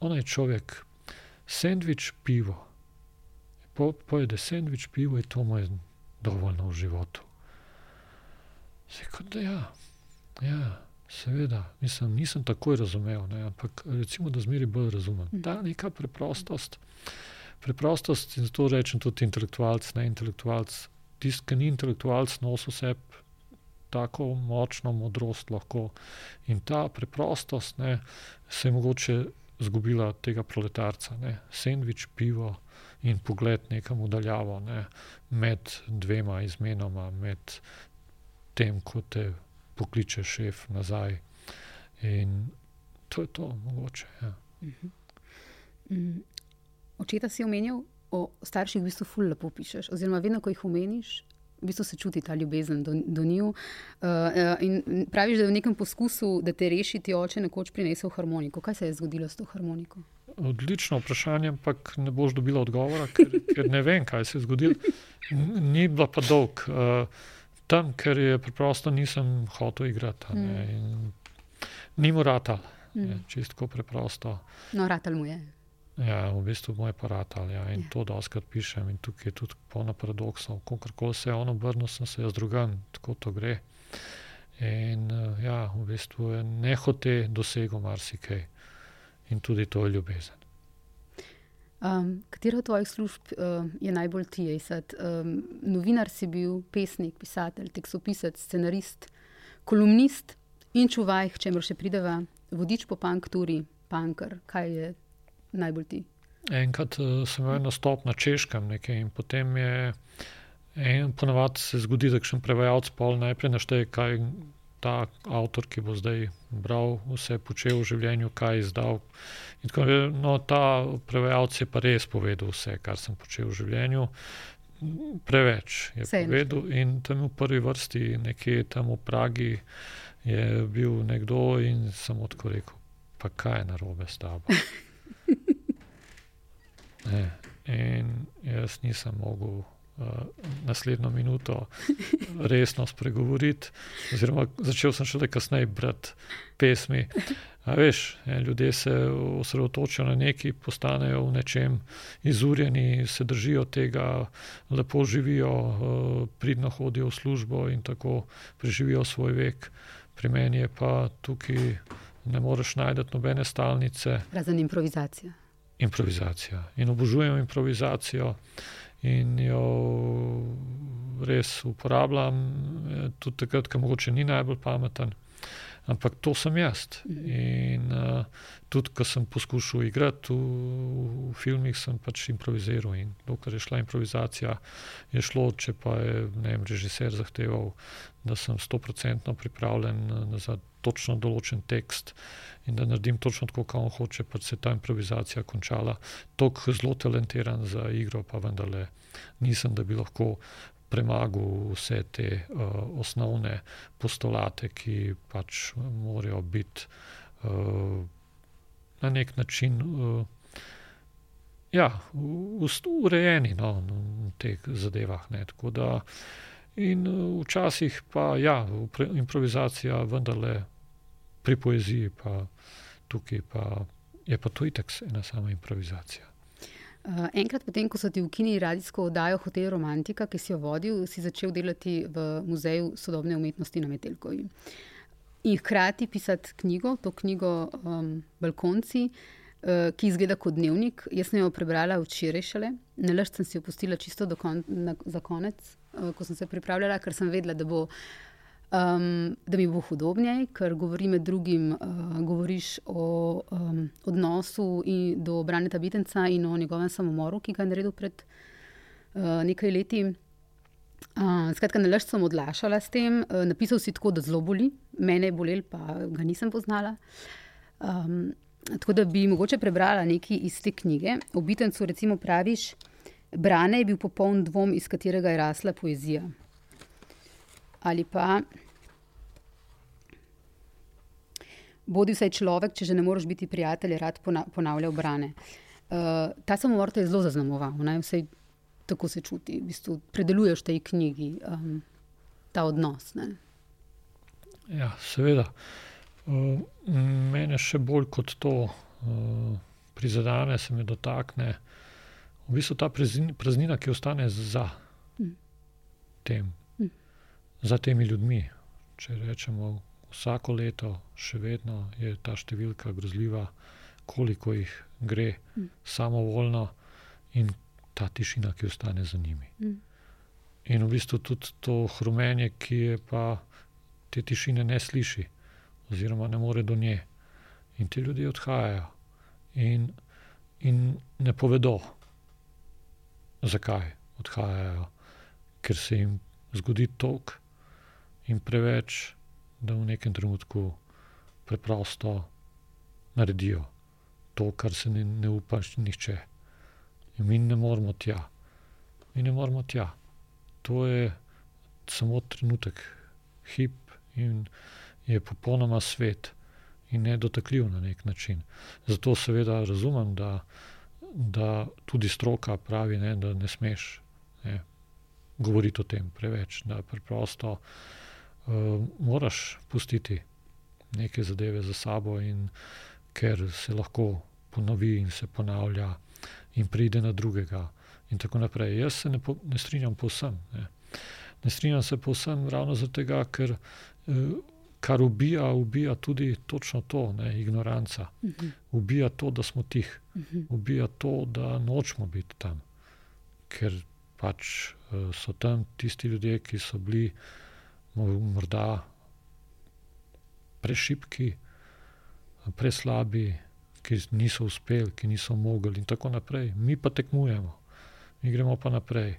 on je človek, sendvič, pivo. Po, pojede sendvič, pivo in to mu je dovoljno v životu. Rekel, da ja, ja, seveda, mislim, nisem takoj razumel, ne, ampak recimo, da zmeri bolj razumem. Ta neka preprostost, preprostost in zato rečem tudi intelektualc, ne intelektualc. Tisti, ki ni intelektualc, nosi vse tako močno modrost lahko. In ta preprostost ne, se je mogoče zgubila tega proletarca. Ne. Sendvič, pivo in pogled nekam vdaljavo, ne, med dvema izmenama, med tem, ko te pokliče šef nazaj. In to je to, mogoče. Ja. Očeta si omenjal, o starših v bistvu ful lepo pišeš. Oziroma, vedno, ko jih omeniš, v bistvu se čuti ta ljubezen do, do njiju. Uh, in praviš, da je v nekem poskusu, da te reši ti oče nekoč prinesel harmoniko. Kaj se je zgodilo s to harmoniko? Odlično vprašanje, ampak ne boš dobila odgovora, ker, ker ne vem, kaj se je zgodilo. Ni bila pa dolg. Uh, tam, ker je preprosto nisem hotel igrati. Mm. Ni mu ratal, mm. čisto preprosto. No, ratal mu je. Ja, v bistvu moj aparat ali ja, in ja. to doskrat pišem, in tukaj je tudi polno paradoksov. Kakorkoli se je on obrnil, sem se jaz drugam, tako to gre. In ja, v bistvu je nehote dosegel marsikaj in tudi to je ljubezen. Um, katero od tvojih služb uh, je najbolj ti, Isat? Um, novinar si bil, pesnik, pisatelj, tekstopisec, scenarist, kolumnist in čuvaj, če mora še prideva, vodič po pankturi, pankar. Kaj je najbolj ti? Enkrat uh, sem imel nastop na češkem nekaj in potem je en, ponovadi se zgodi, da še en prevajalec pol najprej našteje, kaj ta avtor, ki bo zdaj bral, vse počel v življenju, kaj izdal. Tako, no, ta prevajalec je pa res povedal vse, kar sem počel v življenju. Preveč je Sej povedal in tam v prvi vrsti, nekje tam v Pragi, je bil nekdo in sem odko rekel, pa kaj je narobe s tabo. Ne. In jaz nisem mogel uh, naslednjo minuto resno spregovoriti, oziroma začel sem šele kasneje brati pesmi. A veš, ljudje se osredotočijo na nekaj, postanejo v nečem izurjeni, se držijo tega, lepo živijo, uh, pridno hodijo v službo in tako preživijo svoj vek. Pri meni je pa tukaj ne moreš najti nobene stalnice. Razen improvizacija. Improvizacija. In obožujem improvizacijo in jo res uporabljam, eh, tudi takrat, ko mogoče ni najbolj pameten. Ampak to sem jaz. In uh, tudi, ko sem poskušal igrati v, v filmih, sem pač improviziral. In dokler je šla improvizacija, je šlo, če pa je vem, režiser zahteval, da sem stoprocentno pripravljen za točno določen tekst in da naredim točno tako, kot on hoče, pa se je ta improvizacija končala. Tok zelo talentiran za igro, pa vendarle nisem, da bi lahko premagal vse te uh, osnovne postulate, ki pač morajo biti uh, na nek način uh, ja, urejeni no, v teh zadevah. Ne, da, in včasih pa ja, improvizacija, vendarle pri poeziji, pa tukaj pa je pa to itek ena sama improvizacija. Uh, enkrat potem, ko so ti ukinili radijsko oddajo Hotel Romantika, ki si jo vodil, si začel delati v Muzeju sodobne umetnosti na Metelkovi. In hkrati pisati knjigo, to knjigo um, Balkonci, uh, ki izgleda kot dnevnik. Jaz sem jo prebrala včeraj šele, ne le, sem si jo pustila čisto kon na, za konec, uh, ko sem se pripravljala, ker sem vedela, da bo. Um, da mi bo hudobnejši, ker govori med drugim uh, govoriš o um, odnosu do Braneta Bitenca in o njegovem samomoru, ki ga je naredil pred uh, nekaj leti. Uh, skratka, nalaž sem odlašala s tem, uh, napisal si tako, da zelo boli, mene je bolel, pa ga nisem poznala. Um, tako da bi mogoče prebrala nekaj iz te knjige. O Bitencu, recimo, praviš, Brane je bil popoln dvom, iz katerega je rasla poezija ali pa bodi vsaj človek, če že ne moreš biti prijatelj, rad ponavlja obrane. Uh, ta samomor te je zelo zaznamoval, vse tako se čuti, v bistvu predeluješ v tej knjigi um, ta odnos. Ne? Ja, seveda. Uh, mene še bolj kot to uh, prizadene, se mi dotakne. V bistvu ta praznina, ki ostane za mm. tem, za temi ljudmi. Če rečemo, vsako leto še vedno je ta številka grozljiva, koliko jih gre mm. samovoljno in ta tišina, ki ostane za njimi. Mm. In v bistvu tudi to hrumenje, ki je pa te tišine ne sliši, oziroma ne more do nje. In ti ljudje odhajajo in, in ne povedo, zakaj odhajajo, ker se jim zgodi tok, in preveč, da v nekem trenutku preprosto naredijo to, kar se ne, ne upaš nihče. In mi ne moramo tja. Mi ne moramo tja. To je samo trenutek, hip in je popolnoma svet in nedotakljiv na nek način. Zato seveda razumem, da, da tudi stroka pravi, ne, da ne smeš ne, govoriti o tem preveč, da preprosto uh, moraš pustiti neke zadeve za sabo, in, ker se lahko ponovi in se ponavlja, in pride na drugega. In tako naprej. Jaz se ne, po, ne strinjam povsem. Ne. ne strinjam se povsem ravno zato, ker uh, kar ubija, ubija tudi točno to, ne, ignoranca. Uh mhm. -huh. Ubija to, da smo tih, uh mhm. -huh. ubija to, da nočemo biti tam. Ker pač uh, so tam tisti ljudje, ki so bili morda prešipki, preslabi, ki niso uspeli, ki niso mogli, in tako naprej. Mi pa tekmujemo, mi gremo pa naprej.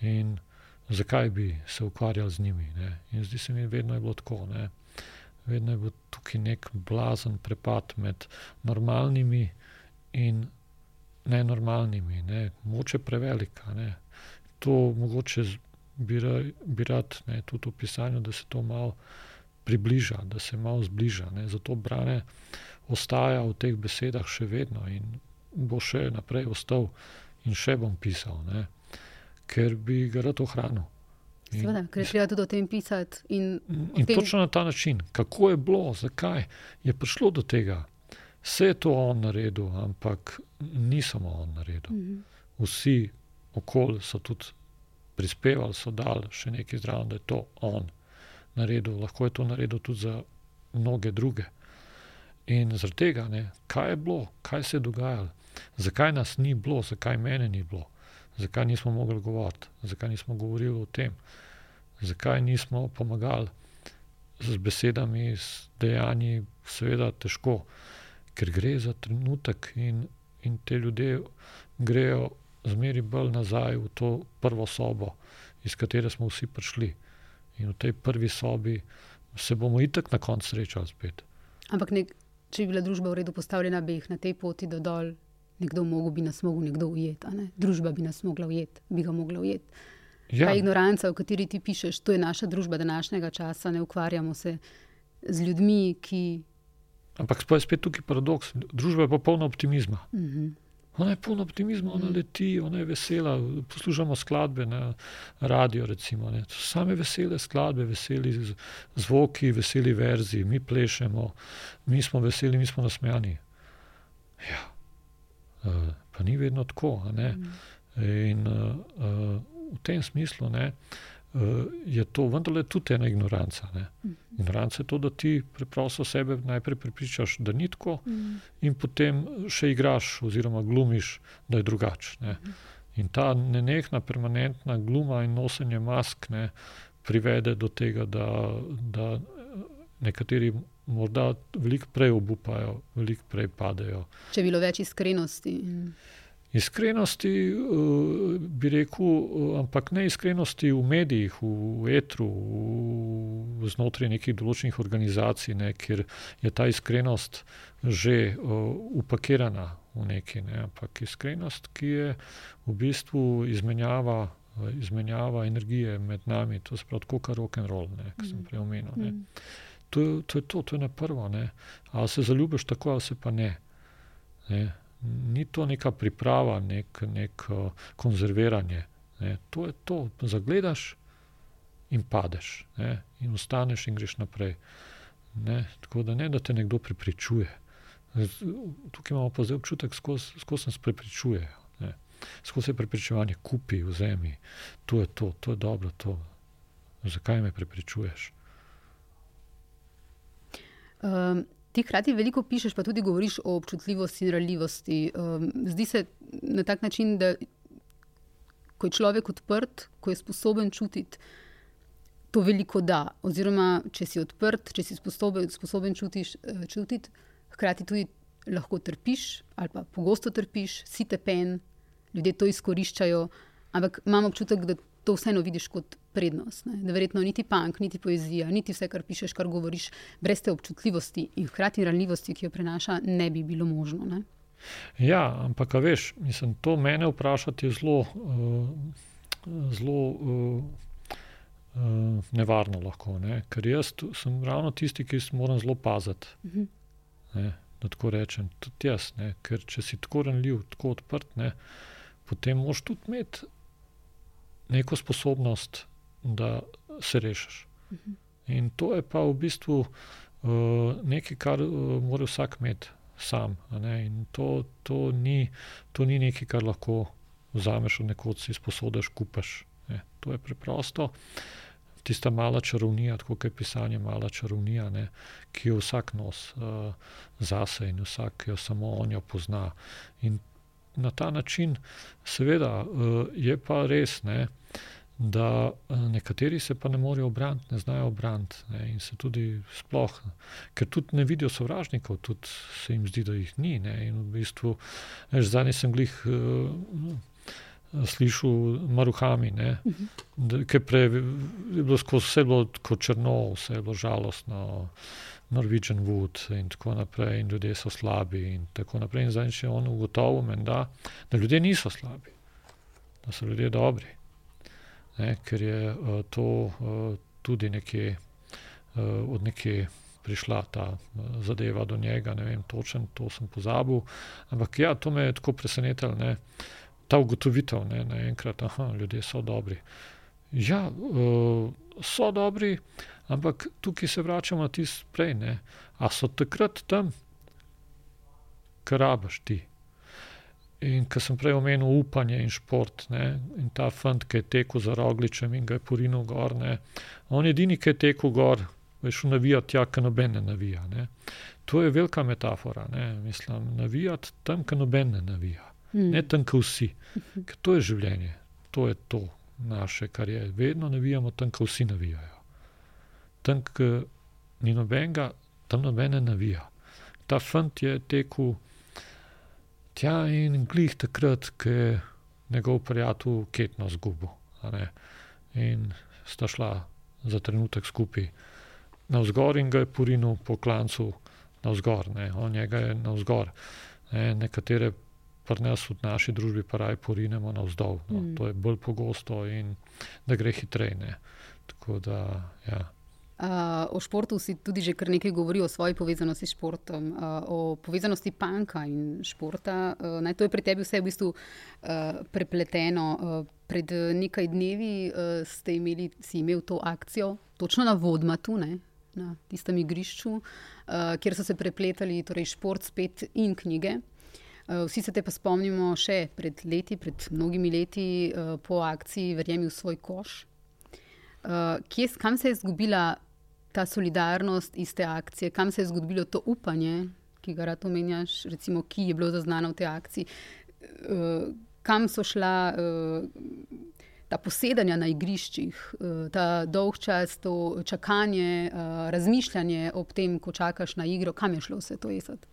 In zakaj bi se ukvarjali z njimi? Ne? In zdi se mi, vedno je bilo tako. Ne? Vedno je bil tukaj nek blazen prepad med normalnimi in nenormalnimi, ne? moče prevelika. Ne? To mogoče bi, bi rad ne, tudi v pisanju, da se to malo približa, da se malo zbliža. Ne. Zato brane ostaja v teh besedah še vedno in bo še naprej ostal in še bom pisal, ne, ker bi ga rad ohranil. Seveda, ker je treba tudi o tem pisati. In, in tem... točno na ta način, kako je bilo, zakaj je prišlo do tega. Vse je to on naredil, ampak ni samo on naredil. Mm -hmm. Vsi okoli so tudi prispevali, so dali še nekaj zraven, da je to on naredil. Lahko je to naredil tudi za mnoge druge. In zaradi tega, ne, kaj je bilo, kaj se je dogajalo, zakaj nas ni bilo, zakaj mene ni bilo, zakaj nismo mogli govoriti, zakaj nismo govorili o tem, zakaj nismo pomagali z besedami, z dejanji, seveda težko, ker gre za trenutek in, in te ljudje grejo zmeri bolj nazaj v to prvo sobo, iz katere smo vsi prišli. In v tej prvi sobi se bomo itek na koncu srečali spet. Ampak nek, če bi bila družba v redu postavljena, bi jih na tej poti do dol, nekdo mogel bi nas mogel nekdo ujeti, ne? družba bi nas mogla ujeti, bi ga mogla ujeti. Ja. Ta ignoranca, o kateri ti pišeš, to je naša družba današnjega časa, ne ukvarjamo se z ljudmi, ki. Ampak spet je tukaj paradoks. Družba je popolna optimizma. Uh mhm. -huh. Ona je polna optimizma, ona leti, ona je vesela. Poslušamo skladbe na radio, recimo. Ne. Same vesele skladbe, veseli zvoki, veseli verzi, mi plešemo, mi smo veseli, mi smo nasmejani. Ja, uh, pa ni vedno tako. In uh, uh, v tem smislu ne, uh, je to vendarle tudi ena ignoranca. Ne. Ignoranca je to, da ti preprosto sebe najprej prepričaš, da ni tako, in potem še igraš oziroma glumiš, da je drugače. In ta nenehna, permanentna gluma in nosenje mask ne, privede do tega, da, da nekateri morda veliko prej obupajo, veliko prej padejo. Če bi bilo več iskrenosti. Iskrenosti bi rekel, ampak ne iskrenosti v medijih, v etru, v, znotraj nekih določenih organizacij, ne, kjer je ta iskrenost že upakirana v neki. Ne, ampak iskrenost, ki je v bistvu izmenjava. Izmenjava energije med nami, to je prav tako, kot rock and roll, ki sem prej omenil. Mm. To, to je to, to je na prvo. Ne. Ali se zaljubiš tako, ali se pa ne. ne ni to neka priprava, nek, nek uh, konzerviranje. Ne. To je to, zagledaš in padeš, ne. in ostaneš in greš naprej. Ne. Tako da ne, da te nekdo prepričuje. Tukaj imamo pa zdaj občutek, skozi nas prepričuje. Skozi se prepričevanje kupi v zemlji, to je to, to je dobro. To. Zakaj me prepričuješ? Um, Ti hkrati veliko pišeš, pa tudi govoriš o občutljivosti in ranljivosti. Um, zdi se na tak način, da ko je človek odprt, ko je sposoben čutiti, to veliko da. Oziroma, če si odprt, če si sposoben, sposoben čutiš, uh, čutiti, hkrati tudi lahko trpiš, ali pa pogosto trpiš, si tepen, ljudje to izkoriščajo. Ampak imam občutek, da to vseeno vidiš kot prednost. Ne? Da verjetno niti punk, niti poezija, niti vse, kar pišeš, kar govoriš, brez te občutljivosti in hkrati ranljivosti, ki jo prenaša, ne bi bilo možno. Ne? Ja, ampak veš, mislim, to mene vprašati je zelo, uh, zelo uh, uh, nevarno lahko. Ne? Ker jaz sem ravno tisti, ki moram zelo paziti. Uh -huh. ne, da tako rečem, tudi jaz. Ne? Ker če si tako ranljiv, tako odprt, ne? potem moš tudi imeti neko sposobnost, da se rešiš. Mhm. In to je pa v bistvu uh, nekaj, kar uh, mora vsak imeti sam. In to, to, ni, to ni nekaj, kar lahko vzameš od nekoč, si sposodiš, kupaš. Ne. To je preprosto. Tista mala čarovnija, tako kot je pisanje, mala čarovnija, ne, ki jo vsak nos uh, zase in vsak jo samo on jo pozna. In na ta način, seveda, uh, je pa res, ne, da uh, nekateri se pa ne morejo obraniti, ne znajo obraniti. Ne, in se tudi sploh, ker tudi ne vidijo sovražnikov, tudi se jim zdi, da jih ni. Ne, in v bistvu, zdaj sem glih. Uh, Slišal maruhami, ki je bilo skozi vse bilo črno, vse je bilo žalostno. Norwegian Wood in tako naprej, in ljudje so slabi. In tako naprej. In zdaj je on ugotovil, menda, da ljudje niso slabi, da so ljudje dobri. Ne, ker je uh, to uh, tudi nekje, uh, od nekje prišla ta uh, zadeva do njega, ne vem točno, to sem pozabil. Ampak ja, to me je tako presenetilo, ne, ta ugotovitev, da naenkrat ljudje so dobri. Ja, uh, so dobri. Ampak tukaj se vračamo na tisto prej. Ne? A so takrat tam, kar rabiš ti. In ko sem prej omenil upanje in šport, ne? in ta fant, ki je tekel za rogličem in ga je porinil gor, ne? on je edini, ki je tekel gor, veš, navijati tja, ki noben ne navija. Ne? To je velika metafora. Ne? Mislim, navijati tam, ki noben ne navija. Hmm. Ne tam, ki vsi. Ker to je življenje, to je to naše, kar je. Vedno navijamo tam, ki vsi navijajo tam, ki ni nobenega, tam nobene navija. Ta fant je tekel tja in glih takrat, ki je njegov prijatelj ketno zgubil. In sta šla za trenutek skupaj na vzgor in ga je porinil po klancu na vzgor, ne. on njega je na vzgor. Ne. Nekatere pri nas v naši družbi pa raj porinemo na vzdolj. No. Mm. To je bolj pogosto in da gre hitreje. Tako da, ja. Uh, o športu si tudi že kar nekaj govori o svoji povezanosti s športom, uh, o povezanosti panka in športa. Uh, naj to je pri tebi vse v bistvu uh, prepleteno. Uh, pred nekaj dnevi uh, ste imeli, si imel to akcijo, točno na Vodmatu, ne? na tistem igrišču, uh, kjer so se prepletali torej šport, spet in knjige. Uh, vsi se te pa spomnimo še pred leti, pred mnogimi leti, uh, po akciji Verjemi v svoj koš. Uh, kje, kam se je izgubila ta solidarnost iz te akcije, kam se je zgodilo to upanje, ki ga rado omenjaš, recimo, ki je bilo zaznano v tej akciji, kam so šla ta posedanja na igriščih, ta dolg čas, to čakanje, razmišljanje ob tem, ko čakaš na igro, kam je šlo vse to jesati.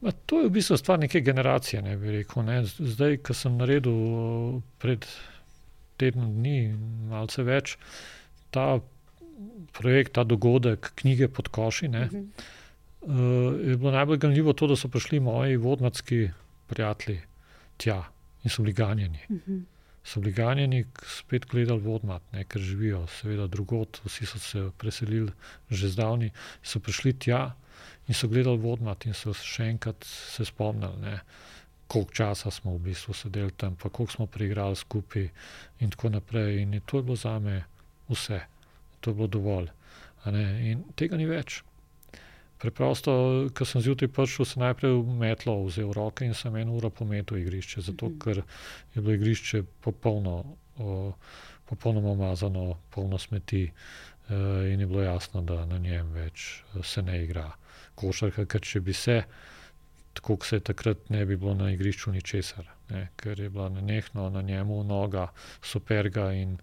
To je v bistvu stvar neke generacije. Ne, rekel, ne. Zdaj, ko sem naredil pred tednom dni, malce več, ta projekt, ta dogodek, knjige pod koši. Ne, uh -huh. uh, je bilo najbolj ganljivo to, da so prišli moji vodnatski prijatelji tja in so bili ganjeni. Uh -huh. So bili ganjeni, spet gledali vodnat, ne, ker živijo, seveda, drugot, vsi so se preselili že zdavni, so prišli tja in so gledali vodnat in so še enkrat se spomnili. Ne, Koliko časa smo v bistvu sedeli tam, pa koliko smo preigrali skupaj, in tako naprej. In to je bilo za me vse to je bilo dovolj. In tega ni več. Preprosto, ko sem zjutraj prišel, sem najprej metlo vzel roke in sem eno uro pometel igrišče, zato mhm. ker je bilo igrišče popolno, o, popolnoma umazano, polno smeti e, in je bilo jasno, da na njem več e, se ne igra košarka, ker če bi se, tako kot se takrat ne bi bilo na igrišču ničesar ne, ker je bila nenehno na njemu noga, superga in,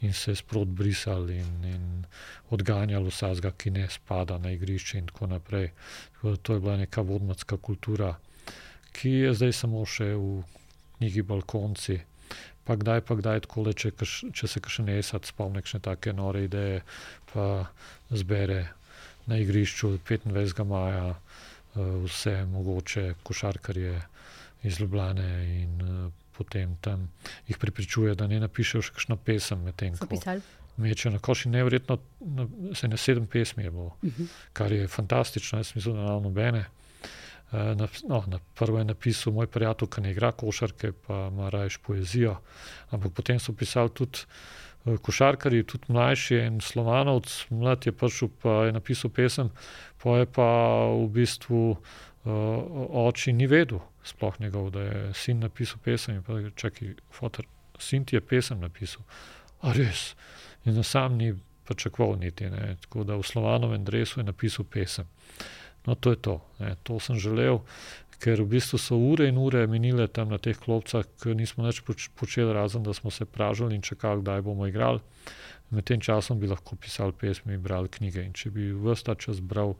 in se je sprot brisal in, in odganjal vsega, ki ne spada na igrišče in tako naprej. Tako to je bila neka vodnatska kultura, ki je zdaj samo še v knjigi Balkonci. Pa kdaj, pa kdaj, takole, če, če se še ne esat, spomni še take nore ideje, pa zbere na igrišču 25. maja eh, vse mogoče košarkarje iz Ljubljane in uh, potem tam jih pripričuje, da ne napišejo še kakšno pesem med tem, ko mečejo na koši. Nevrjetno, se ne sedem pesmi je bilo, uh mhm. -huh. kar je fantastično, jaz mislim, da na nobene. Uh, na, no, na prvo je napisal moj prijatelj, ki ne igra košarke, pa ima rajš poezijo. Ampak potem so pisali tudi uh, košarkari, tudi mlajši in slovanovc, mlad je prišel pa je napisal pesem, pa je pa v bistvu uh, oči ni vedel, sploh njegov, da je sin napisal pesem. In pa je čakaj, fotor, sin ti je pesem napisal. A res. In sam ni pričakoval niti. Ne. Tako da v Slovanovem drevesu je napisal pesem. No, to je to. Ne. To sem želel, ker v bistvu so ure in ure minile tam na teh klopcah, ker nismo več počeli, razen da smo se pražili in čakali, kdaj bomo igrali. Med tem časom bi lahko pisali pesmi in brali knjige. In če bi vse ta čas bral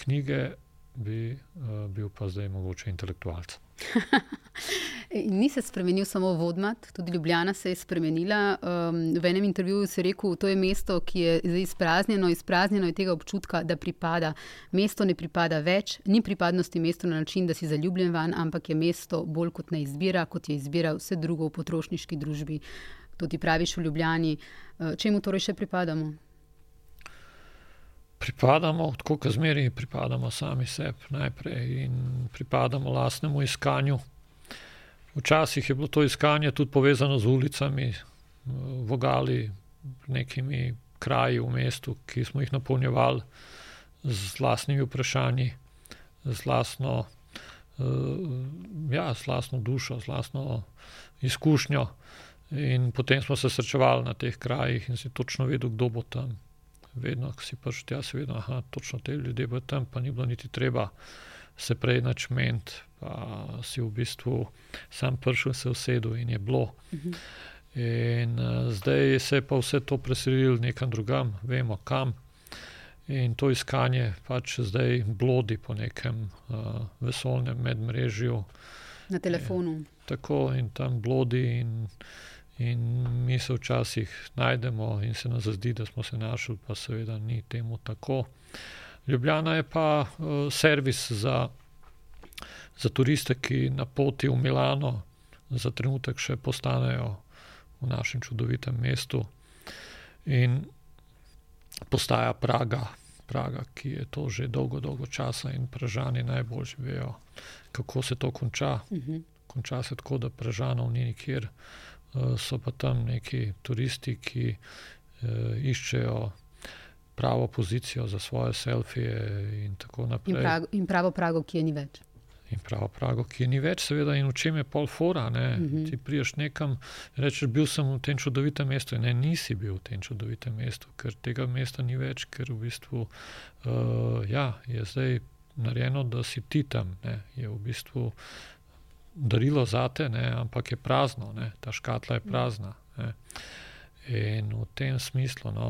knjige, bi uh, bil pa zdaj mogoče intelektualec. Ni se spremenil samo vodmat, tudi Ljubljana se je spremenila. Um, v enem intervjuju si rekel, da je to mesto, ki je zdaj izpraznjeno, izpraznjeno je tega občutka, da pripada. Mesto ne pripada več, ni pripadnosti mestu na način, da si zaljubljen van, ampak je mesto bolj kot ne izbira, kot je izbira vse drugo v potrošniški družbi. To ti praviš v Ljubljani. Uh, čemu torej še pripadamo? Pripadamo, tako kot zmeri, pripadamo sami sebi najprej in pripadamo lastnemu iskanju. Včasih je bilo to iskanje tudi povezano z ulicami, vogali, nekimi kraji v mestu, ki smo jih napolnjevali z vlastnimi vprašanji, z vlastno, ja, z vlastno dušo, z vlastno izkušnjo. In potem smo se srečevali na teh krajih in si točno vedel, kdo bo tam vedno, ko si prišel tja, si vedel, da točno te ljudje bo tam, pa ni bilo niti treba se prej načment, pa si v bistvu sam prišel, se usedel in je bilo. Mhm. In uh, zdaj se je pa vse to preselilo nekam drugam, vemo kam. In to iskanje pač zdaj blodi po nekem uh, vesolnem medmrežju. Na telefonu. Je, tako in tam blodi. In, In mi se včasih najdemo in se nam zdi, da smo se našli, pa seveda ni temu tako. Ljubljana je pa uh, servis za, za turiste, ki na poti v Milano za trenutek še postanejo v našem čudovitem mestu. In postaja Praga, Praga, ki je to že dolgo, dolgo časa in Pražani najbolj vejo, kako se to konča. Uh -huh. Konča se tako, da Pražanov ni nikjer, so pa tam neki turisti, ki uh, iščejo pravo pozicijo za svoje selfije in tako naprej. In, prago, in pravo Prago, ki je ni več in pravo Prago, ki je ni več, seveda, in v čem je pol fora. Uh mhm. -huh. Ti priješ nekam rečeš, bil sem v tem čudovitem mestu. Ne, nisi bil v tem čudovitem mestu, ker tega mesta ni več, ker v bistvu uh, ja, je zdaj narejeno, da si ti tam. Ne, je v bistvu darilo za te, ne, ampak je prazno, ne, ta škatla je prazna. Ne. In v tem smislu, no,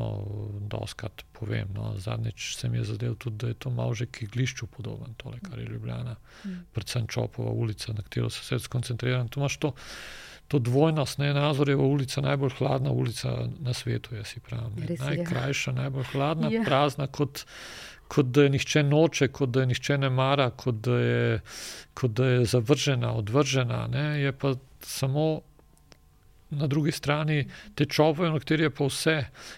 doskrat povem, no, zadnjič se mi je zadev tudi, da je to malo že kiglišču podoben, tole, kar je Ljubljana, mm. predvsem Čopova ulica, na katero se vse skoncentriram. Tu imaš to, to dvojnost, ne, Nazorjeva ulica, najbolj hladna ulica na svetu, jaz si pravim. Najkrajša, najbolj hladna. Ja. prazna, kot, kot da je nihče noče, kot da je nihče ne mara, kot da je, kot da je zavržena, odvržena, ne, je pa samo na drugi strani te čovje, na kateri je pa vse.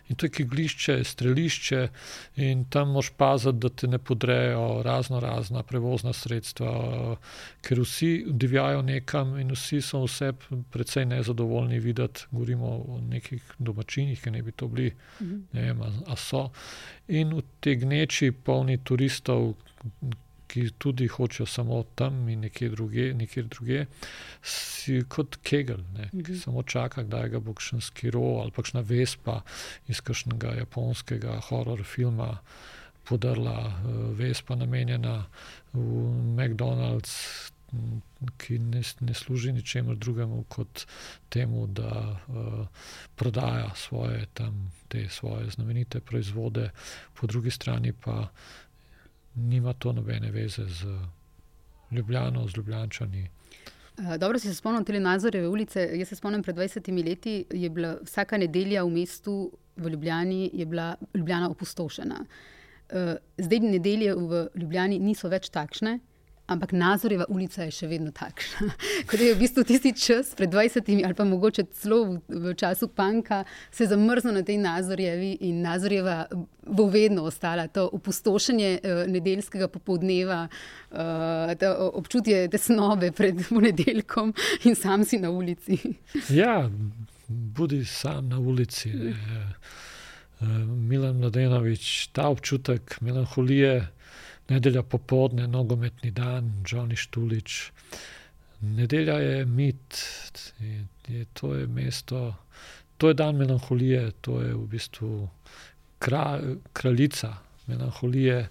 In to je kiglišče, strelišče, in tam moš paziti, da te ne podrejo razno razna prevozna sredstva, ker vsi divjajo nekam in vsi so vse precej nezadovoljni videti. Govorimo o nekih domačinih, ki ne bi to bili, ne vem, a, a so. In v te gneči, polni turistov, ki tudi hočejo samo tam in nekje druge, nekje druge si kot kegel, ne, ki mhm. samo čaka, da ga bo še skiro ali še vespa iz kakšnega japonskega horror filma podrla, uh, vespa namenjena v McDonald's. Ki ne, ne služi ničemu drugemu kot temu, da uh, prodaja svoje, tam, te svoje znamenite proizvode, po drugi strani pa nima to nobene veze z Ljubljano, z Ljubljančani. Eh, dobro si se spomnil te Nazoreve ulice. Jaz se spomnim, pred 20 leti je bila vsaka nedelja v mestu v Ljubljani, je bila Ljubljana opustošena. Eh, zdaj nedelje v Ljubljani niso več takšne. Ampak Nazoreva ulica je še vedno takšna. Kot je v bistvu tisti čas, pred 20 ali pa mogoče celo v, v času Panka, se zamrznil na tej Nazorjevi in Nazorjeva bo vedno ostala. To opustošenje uh, nedeljskega popoldneva, uh, občutje tesnobe pred ponedeljkom in sam si na ulici. Ja, budi sam na ulici. Uh, Milan Mladenovič, ta občutek melanholije nedelja popoldne, nogometni dan, Johnny Štulič. Nedelja je mit, je, je, to je mesto, to je dan melanholije, to je v bistvu kralj, kraljica melanholije.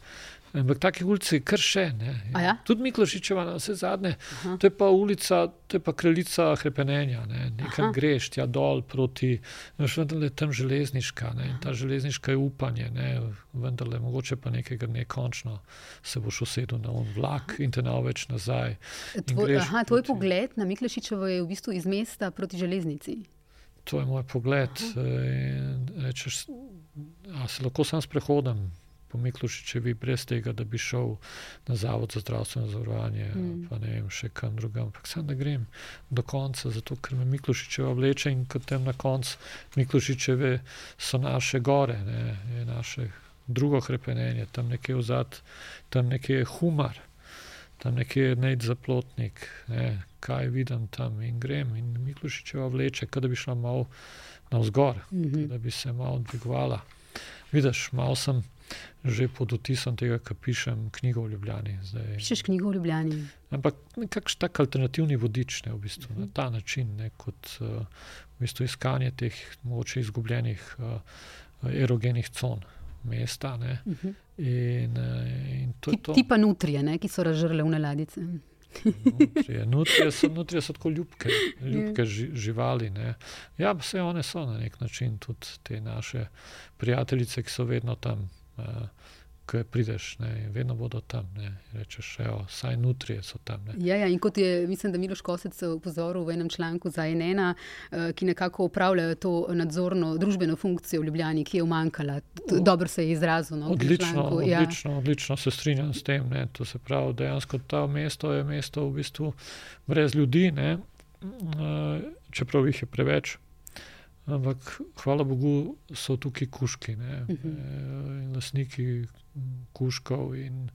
Ampak take ulice, kar še. Ja? Tudi Miklošičeva, na vse zadnje, Aha. to je pa ulica, to je pa kraljica krepenenja. Ne. Nekaj greš, tja dol proti, veš, vendar je tam železniška ne. in ta železniška je upanje, ne. vendar je mogoče pa nekaj, ne končno se boš usedel na on vlak in te navveč nazaj. Tvoj, aha, tvoj proti... pogled na Miklošičevo je v bistvu iz mesta proti železnici. To je moj pogled. Rečeš, a se lahko sam sprehodim po Miklošičevi, brez tega, da bi šel na Zavod za zdravstveno zavarovanje, mm. pa ne vem, še kam drugam. Ampak sem da grem do konca, zato ker me Miklošičeva vleče in kot tem na koncu Miklošičeve so naše gore, ne, je naše drugo krepenje, tam nekje v zad, tam nekje je humor. Tam nekje je neč zaplotnik, ne, kaj vidim tam in grem. In Miklošičeva vleče, da bi šla malo navzgor, mm -hmm. da bi se malo dvigovala. Vidiš, malo sem že pod otisom tega, kar pišem, knjigo v Ljubljani. Zdaj. Pišeš knjigo v Ljubljani. Ampak nekakšen tak alternativni vodič, ne, v bistvu, uh -huh. na ta način, ne, kot uh, v bistvu iskanje teh mogoče izgubljenih uh, erogenih con mesta. Ne, uh -huh. in, uh, in to ti, to. ti pa nutrije, ne, ki so razžrle v neladice. Nutrije. Nutrije, so, nutrije so tako ljubke, ljubke živali. Ne. Ja, vse one so na nek način tudi te naše prijateljice, ki so vedno tam uh, ko prideš, ne, vedno bodo tam. Ne, rečeš, evo, saj nutrije so tam. Ja, ja, in kot je, mislim, da Miloš Kosec upozoril v enem članku za NN, uh, ki nekako upravljajo to nadzorno družbeno funkcijo v Ljubljani, ki je umankala. Dobro se je izrazil. No, odlično, ja. odlično, odlično se strinjam s tem. Ne, to se pravi, dejansko ta mesto je mesto v bistvu brez ljudi, ne, čeprav jih je preveč. Ampak hvala Bogu, so tukaj kuški, uh -huh. e, lastniki kuškov in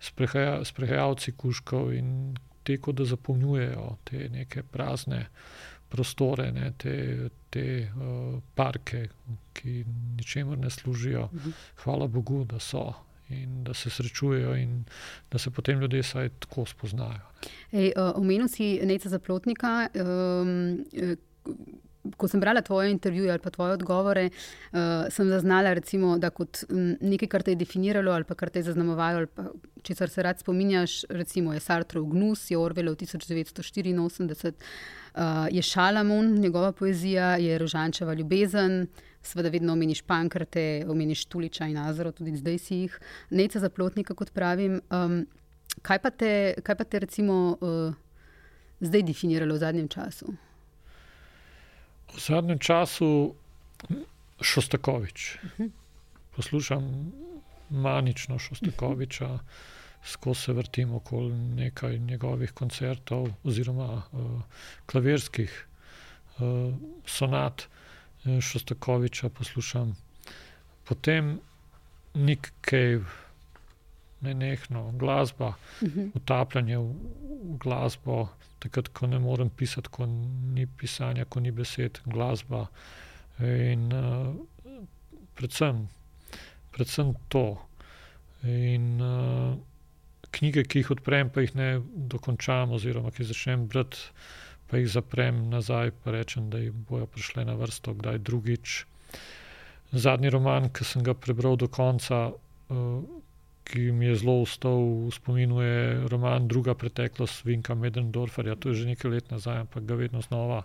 sprehaja, sprehajalci kuškov in te, kot da zapolnjujejo te neke prazne prostore, ne, te, te uh, parke, ki ničemur ne služijo. Uh -huh. Hvala Bogu, da so in da se srečujejo, in da se potem ljudje vsaj tako spoznajo. Omenil si nekaj zaplotnika. Um, Ko sem brala tvoje intervjuje ali pa tvoje odgovore, uh, sem zaznala, recimo, da kot nekaj, kar te je definiralo ali kar te je zaznamovalo, ali če se rad spominjaš, recimo je Sartrov Gnus, je Orwell 1984, uh, je Šalamun, njegova poezija, je Rožančeva ljubezen, seveda vedno omeniš pankrte, omeniš Tuliča in Azero, tudi zdaj si jih, neca za plotnika, kot pravim. Um, kaj, pa te, kaj pa te, recimo, uh, zdaj definiralo v zadnjem času? V zadnjem času Šostakovič. Poslušam manično Šostakoviča, skozi se vrtim okoli nekaj njegovih koncertov oziroma uh, klavirskih uh, sonat. Šostakoviča poslušam, potem Nick Cave, ne nehno, glasba, uh mhm. -huh. utapljanje v, v glasbo, takrat, ko ne morem pisati, ko ni pisanja, ko ni besed, glasba. In uh, predvsem, predvsem to. In uh, knjige, ki jih odprem, pa jih ne dokončam, oziroma ki začnem brati pa jih zaprem nazaj, pa rečem, da jih bojo prišle na vrsto, kdaj drugič. Zadnji roman, ki sem ga prebral do konca, uh, ki mi je zelo ustal v spominu, je roman Druga preteklost Vinka Medendorferja. To je že nekaj let nazaj, ampak ga vedno znova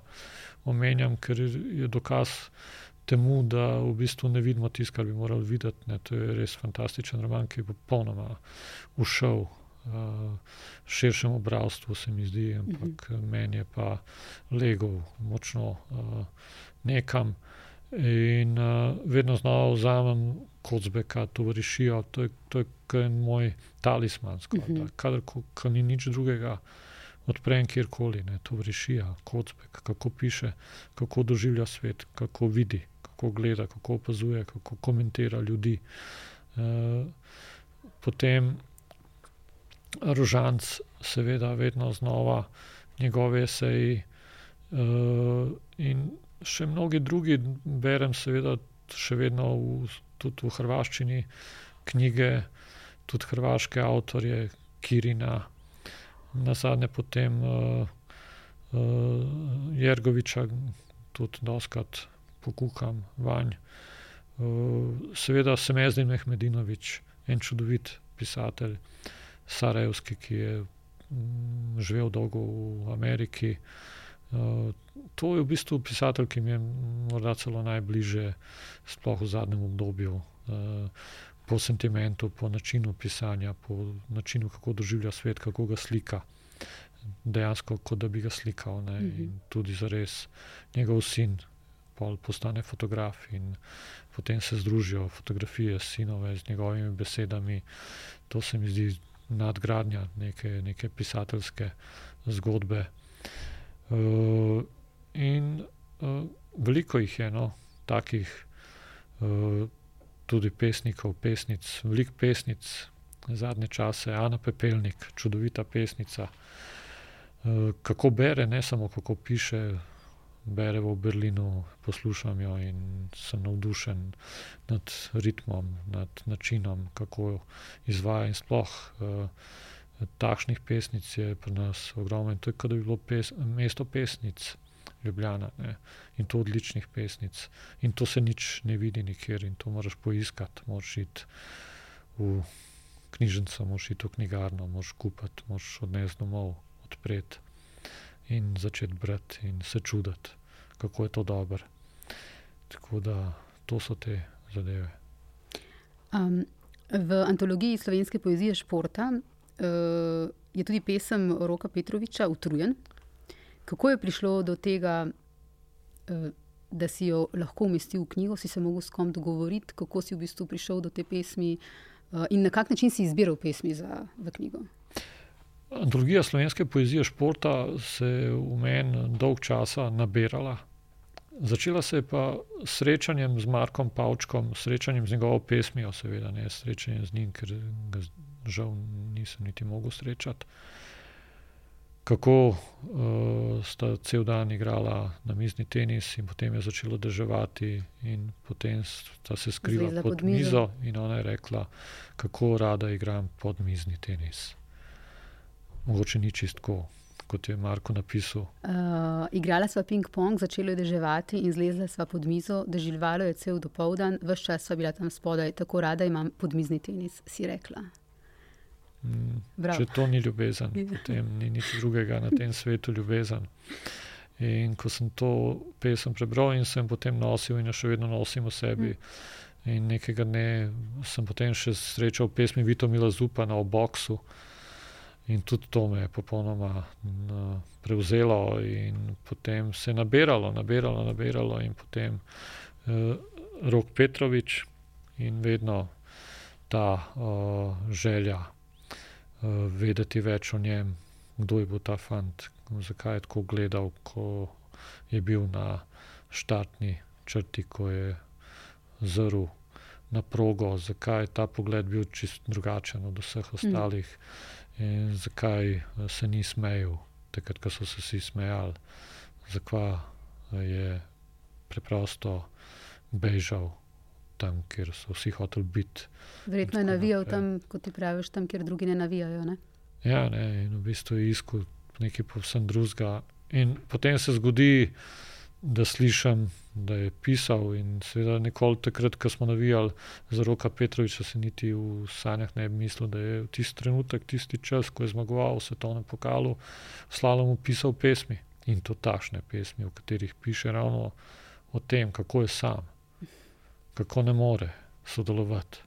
omenjam, ker je dokaz temu, da v bistvu ne vidimo tisto, kar bi morali videti. Ne. To je res fantastičen roman, ki je popolnoma ušel uh, širšemu bralstvu, se mi zdi, ampak uh mhm. -huh. meni je pa legel močno uh, nekam. In uh, vedno znova vzamem kocbeka, to rešijo, to je, to je moj talisman. Uh -huh. Kadar ko, ni nič drugega, odprem kjerkoli, ne, to rešijo, kocbek, kako piše, kako doživlja svet, kako vidi, kako gleda, kako opazuje, kako komentira ljudi. Uh, potem Rožanc, seveda, vedno znova njegove eseji uh, in še mnogi drugi, berem, seveda, še vedno v, tudi v hrvaščini knjige, tudi hrvaške avtorje, Kirina, na zadnje potem uh, uh, Jergoviča, tudi doskrat pokukam vanj. Uh, seveda, Semezdin Mehmedinovič, en čudovit pisatelj. Sarajevski, ki je mm, živel dolgo v Ameriki. To je v bistvu pisatelj, ki mi je morda celo najbližje, sploh v zadnjem obdobju, uh, po sentimentu, po načinu pisanja, po načinu, kako doživlja svet, kako ga slika. Dejansko, kot da bi ga slikal. Mm -hmm. In tudi za res njegov sin postane fotograf in potem se združijo fotografije sinove z njegovimi besedami. To se mi zdi nadgradnja neke, neke pisateljske zgodbe. Uh, in uh, veliko jih je, no, takih uh, tudi pesnikov, pesnic, veliko pesnic, zadnje čase, Ana Pepelnik, čudovita pesnica. Uh, kako bere, ne samo kako piše, bere v Berlinu, poslušam jo in sem navdušen nad ritmom, nad načinom, kako izvaja. In sploh uh, takšnih pesnic je pri nas ogromno. To je kot da bi bilo pes, mesto pesnic, Ljubljana ne? in to odličnih pesnic. In to se nič ne vidi nikjer in to moraš poiskati, moraš iti v knjižnico, moraš iti v knjigarno, moraš kupiti, moraš odnesti domov, odpreti. In začeti brati in se čuditi kako je to dobro. Tako da to so te zadeve. Um, v antologiji slovenske poezije športa uh, je tudi pesem Roka Petroviča Utrujen. Kako je prišlo do tega, uh, da si jo lahko umestil v knjigo, si se lahko s kom dogovoriti, kako si v bistvu prišel do te pesmi uh, in na kak način si izbiral pesmi za knjigo? Antologija slovenske poezije športa se je v meni dolg časa nabirala Začela se je pa s srečanjem z Markom Pavčkom, srečanjem z njegovo pesmijo, seveda ne srečanjem z njim, ker ga žal nisem niti mogel srečati. Kako uh, sta cel dan igrala na mizni tenis, in potem je začelo deževati, in potem sta se skrila pod, pod mizo. mizo, in ona je rekla, kako rada igram pod mizni tenis. Mogoče ni čistko, kot je Marko napisal. Uh, igrala sva ping-pong, začelo je deževati in zlezla sva pod mizo, deževalo je cel dopoldan, vse čas sva bila tam spodaj, tako rada imam podmizni tenis, si rekla. Mm, Bravo. Če to ni ljubezen, potem ni nič drugega na tem svetu ljubezen. In ko sem to pesem prebral in sem potem nosil, in jo še vedno nosim v sebi. In nekega dne sem potem še srečal pesmi Vito Mila Zupa na oboksu. In tudi to me je popolnoma n, prevzelo, in potem se je nabiralo, nabiralo, nabiralo, in potem eh, Rok Petrovič in vedno ta uh, želja vedeti več o njem, kdo je bil ta fant, zakaj je tako gledal, ko je bil na štartni črti, ko je zrl na progo, zakaj je ta pogled bil čist drugačen od vseh ostalih in zakaj eh, se ni smejal, takrat, ko so se vsi smejali, zakaj je preprosto bežal tam, kjer so vsi hoteli biti. Verjetno je navijal naprej. tam, kot ti praviš, tam, kjer drugi ne navijajo. Ne? Ja, ne, in v bistvu je iskal nekaj povsem drugega. In potem se zgodi, da slišim, da je pisal, in seveda nikoli takrat, ko smo navijali za roka Petroviča, se niti v sanjah ne bi mislil, da je v tisti trenutek, tisti čas, ko je zmagoval v svetovnem pokalu, v slalomu pisal pesmi. In to tašne pesmi, v katerih piše ravno o tem, kako je sam, kako ne more sodelovati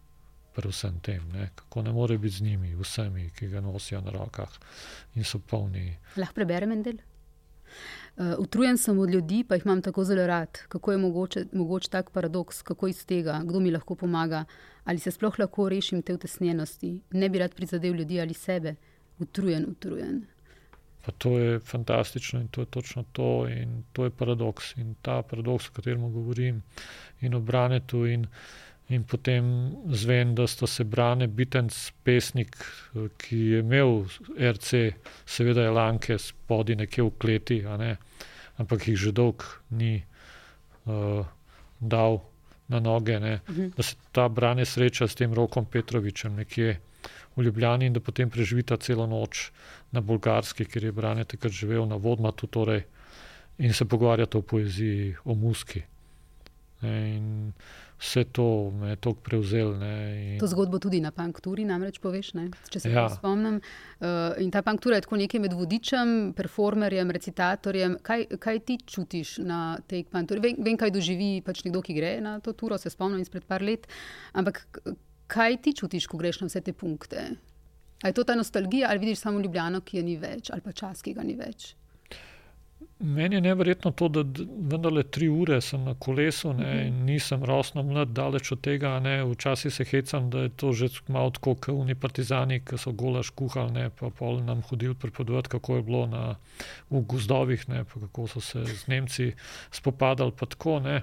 pri vsem tem, ne? kako ne more biti z njimi, vsemi, ki ga nosijo na rokah in so polni. Lahko preberem en del? Uh, utrujen sem od ljudi, pa jih imam tako zelo rad. Kako je mogoče, mogoč tak paradoks, kako iz tega, kdo mi lahko pomaga, ali se sploh lahko rešim te utesnjenosti, ne bi rad prizadel ljudi ali sebe. Utrujen, utrujen. Pa to je fantastično in to je točno to, in to je paradoks. In ta paradoks, o katerem govorim, in o Branetu, in, in potem zven, da sta se Brane, Bitenc, pesnik, ki je imel RC, seveda je lanke spodaj nekje v kleti, ne, ampak jih že dolg ni uh, dal na noge, ne, Mhm. da se ta Brane sreča s tem Rokom Petrovičem nekje v Ljubljani in da potem preživita celo noč na bolgarski, kjer je Brane takrat živel na Vodmatu, torej, in se pogovarjata o poeziji, o muski. In vse to me je tako prevzel. Ne, in, To zgodbo tudi na Pankturi, namreč poveš, ne? če se Ja. spomnim. Uh, in ta Panktura je tako nekaj med vodičem, performerjem, recitatorjem. Kaj, kaj ti čutiš na tej Pankturi? Vem, vem, kaj doživi pač nekdo, ki gre na to turo, se spomnim izpred par let. Ampak kaj ti čutiš, ko greš na vse te punkte? A je to ta nostalgija, ali vidiš samo Ljubljano, ki je ni več, ali pa čas, ki ga ni več? Meni je neverjetno to, da vendarle tri ure sem na kolesu ne, in nisem rosno mlad, daleč od tega. Ne, včasih se hecam, da je to že malo tako, kot oni partizani, ki so golaž kuhali, ne, pa pol nam hodili pripovedovati, kako je bilo na, v gozdovih, ne, kako so se z Nemci spopadali. pa Tako, ne.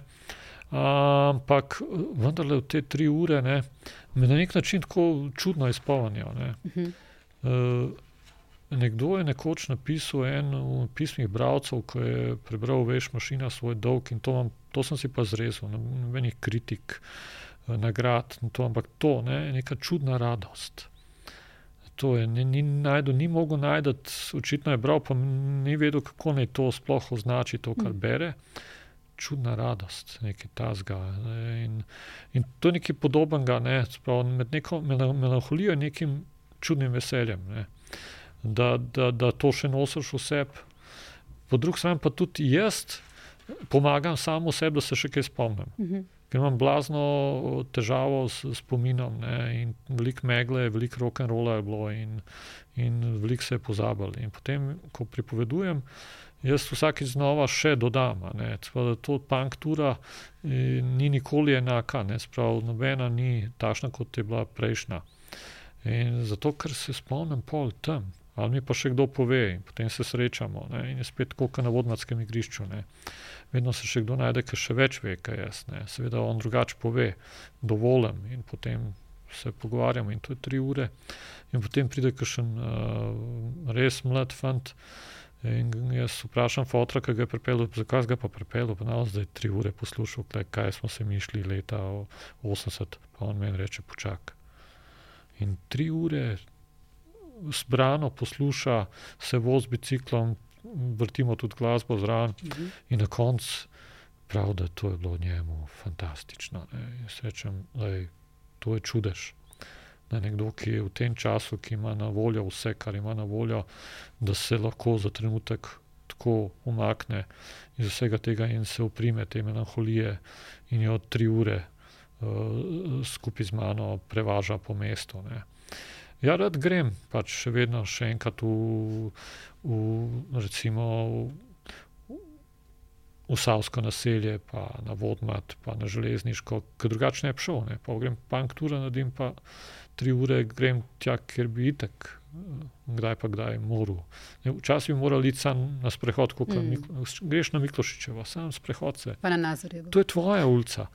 Ampak vendarle v te tri ure ne, me na nek način tako čudno izpolnijo. Ne. Mhm. Uh, nekdo je nekoč napisal en v pismih bralcev, ko je prebral Veš mašina svoj dolg in to, mam, to sem si pa zrezal, no- nobenih kritik, eh, nagrad, in to, ampak to ne, je neka čudna radost. To je, ni, ni, najdu, ni mogel najti, očitno je bral, pa ni vedel, kako naj to sploh označi, to, kar Mm. bere. Čudna radost, nekaj tasga. Ne, in, in to je nekaj podobnega, ne, sprav, med neko mela- melanholijo in nekim čudnim veseljem. Ne da, da, da to še nosiš v sebi. Po drugi strani pa tudi jaz pomagam samo sebi, da se še kaj spomnim. Mhm. Ker imam blazno težavo s spominom ne, in veliko megle, veliko rock and rolla je bilo in, in veliko se je pozabilo. In potem, ko pripovedujem, jaz vsakeč znova še dodam, da to punktura eh, ni nikoli enaka, ne, sprav, nobena ni takšna, kot je bila prejšnja. In zato, ker se spomnim pol tam, ali mi pa še kdo pove, in potem se srečamo. Ne, in je spet kot na vodnarskem igrišču. Ne. Vedno se še kdo najde, ki še več ve, kaj jaz. Ne. Seveda on drugače pove, dovoljem in potem se pogovarjamo in to je tri ure. In potem pride kakšen uh, res mlad fant. In jaz vprašam fotra, ki ga je pripeljal, zakaj ga je pripeljal, pa nas zdaj tri ure poslušal, kaj smo se mišli leta 80, pa on meni reče: počakaj. In tri ure zbrano posluša, se vozi z biciklom, vrtimo tudi glasbo zraven, mhm. in na koncu pravi, da to je bilo njemu fantastično. Jaz rečem, da je to čudež. Da nekdo, ki je v tem času, ki ima na voljo vse, kar ima na voljo, da se lahko za trenutek tako umakne iz vsega tega in se uprime te melanholije in jo tri ure uh, skupaj z mano prevaža po mestu. Ne. Ja, rad grem, pač še vedno še enkrat v, v recimo. V, V Savsko naselje, pa na Vodmat, pa na železniško, ki drugače ne bi šel. Ne. Pa grem panktura, nadim pa tri ure, grem tja, ker bi itek, kdaj pa kdaj moral. Včasih bi moral iti sam na sprehod, kot mm. greš na Miklošičevo, sam sprehod se. Pa na Nazarju. To je tvoja ulica,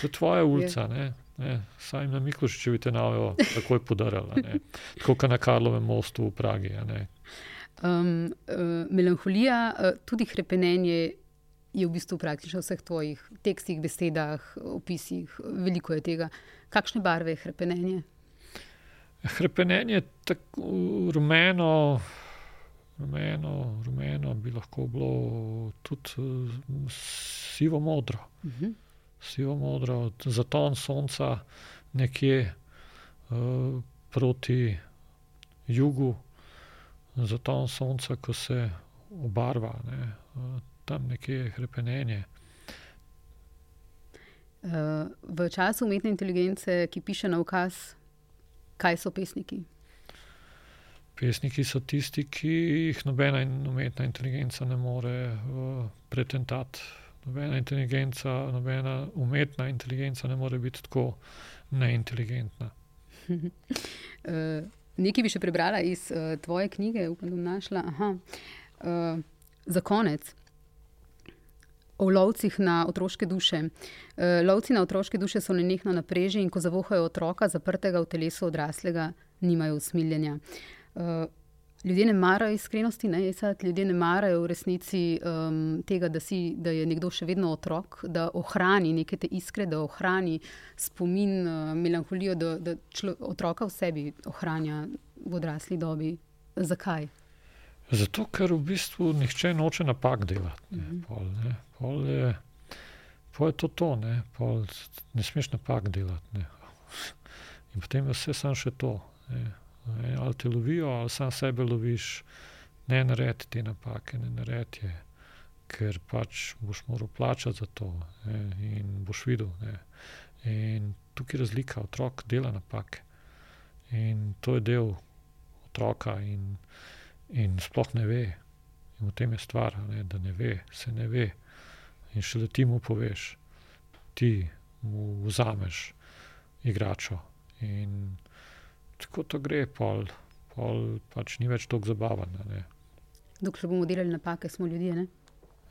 to je tvoja ulica. Je. Ne, saj na Miklošičevi te navijo, tako je podarila. Tako kot na Karlovem mostu v Pragi. Um, uh, melanholija, uh, tudi krepenje je v bistvu praktično v vseh tvojih tekstih, besedah, opisih, veliko je tega. Kakšne barve je krepenje? Krepenje je tako rumeno. Rumeno, rumeno bi lahko bilo tudi uh, sivo modro. Uh mhm. -huh sivo modro, zaton sonca nekje uh, proti jugu, zaton sonca, ko se obarva, ne, uh, tam nekje je krepenje. Uh, v času umetne inteligence, ki piše na ukaz, kaj so pesniki? Pesniki so tisti, ki jih nobena umetna inteligenca ne more uh, pretentati nobena inteligenca, nobena umetna inteligenca ne more biti tako neinteligentna. uh, nekaj bi še prebrala iz uh, tvoje knjige, upam, da bom našla. Aha, uh, za konec. O lovcih na otroške duše. Lovci na otroške duše so nenehno na preži in ko zavohajo otroka, zaprtega v telesu odraslega, nimajo usmiljenja ljudje ne marajo iskrenosti, ne, sad, ljudje ne marajo v resnici um, tega, da, si, da je nekdo še vedno otrok, da ohrani neke te iskre, da ohrani spomin, uh, melankolijo, da, da člo, otroka v sebi ohranja v odrasli dobi. Zakaj? Zato, ker v bistvu nihče noče napak delati. Ne, mhm. pol, ne, pol je, pol je to to, ne, pol ne smeš napak delati. Ne. In potem je vse samo še to. Ne. Ali te lovijo, ali sam sebe loviš, ne naredi te napake, ne naredi je, ker pač boš moral plačati za to ne, in boš videl. Ne. In tukaj je razlika, otrok dela napake. In to je del otroka, in, in sploh ne ve. In v tem je stvar, ne, da ne ve, se ne ve. In šele ti mu poveš, ti mu vzameš igračo. In tako to gre, pol, pol pač ni več tako zabavno. Dokler bomo delali napake, smo ljudje. Ne?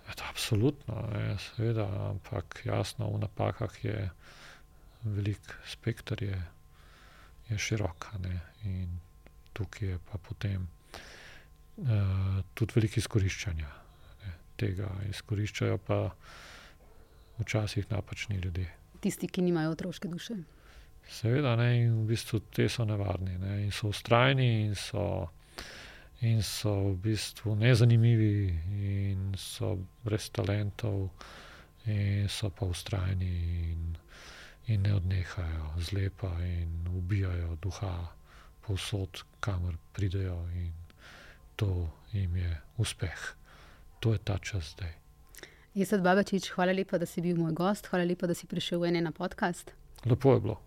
Et, ja, absolutno, je, seveda, ampak jasno, v napakah je velik spektr, je, je širok. In tukaj je pa potem uh, tudi veliko izkoriščanja. Tega izkoriščajo pa včasih napačni ljudje. Tisti, ki nimajo otroške duše. Seveda, ne, in v bistvu te so nevarni, ne, in so ustrajni, in so, in so v bistvu nezanimivi, in so brez talentov, in so pa ustrajni, in, in ne odnehajo zlepa, in ubijajo duha povsod, kamor pridejo, in to jim je uspeh. To je ta čas zdaj. Jaz, Babačič, hvala lepa, da si bil moj gost, hvala lepa, da si prišel v ene na podcast. Lepo je bilo.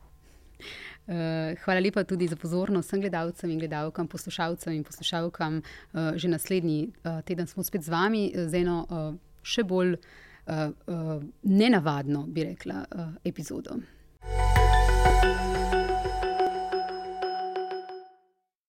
Eh, hvala lepa tudi za pozornost vsem gledalcem in gledalkam, poslušalcem in poslušalkam. Eh, že naslednji eh, teden smo spet z vami z eno še bolj nenavadno, bi rekla, epizodo.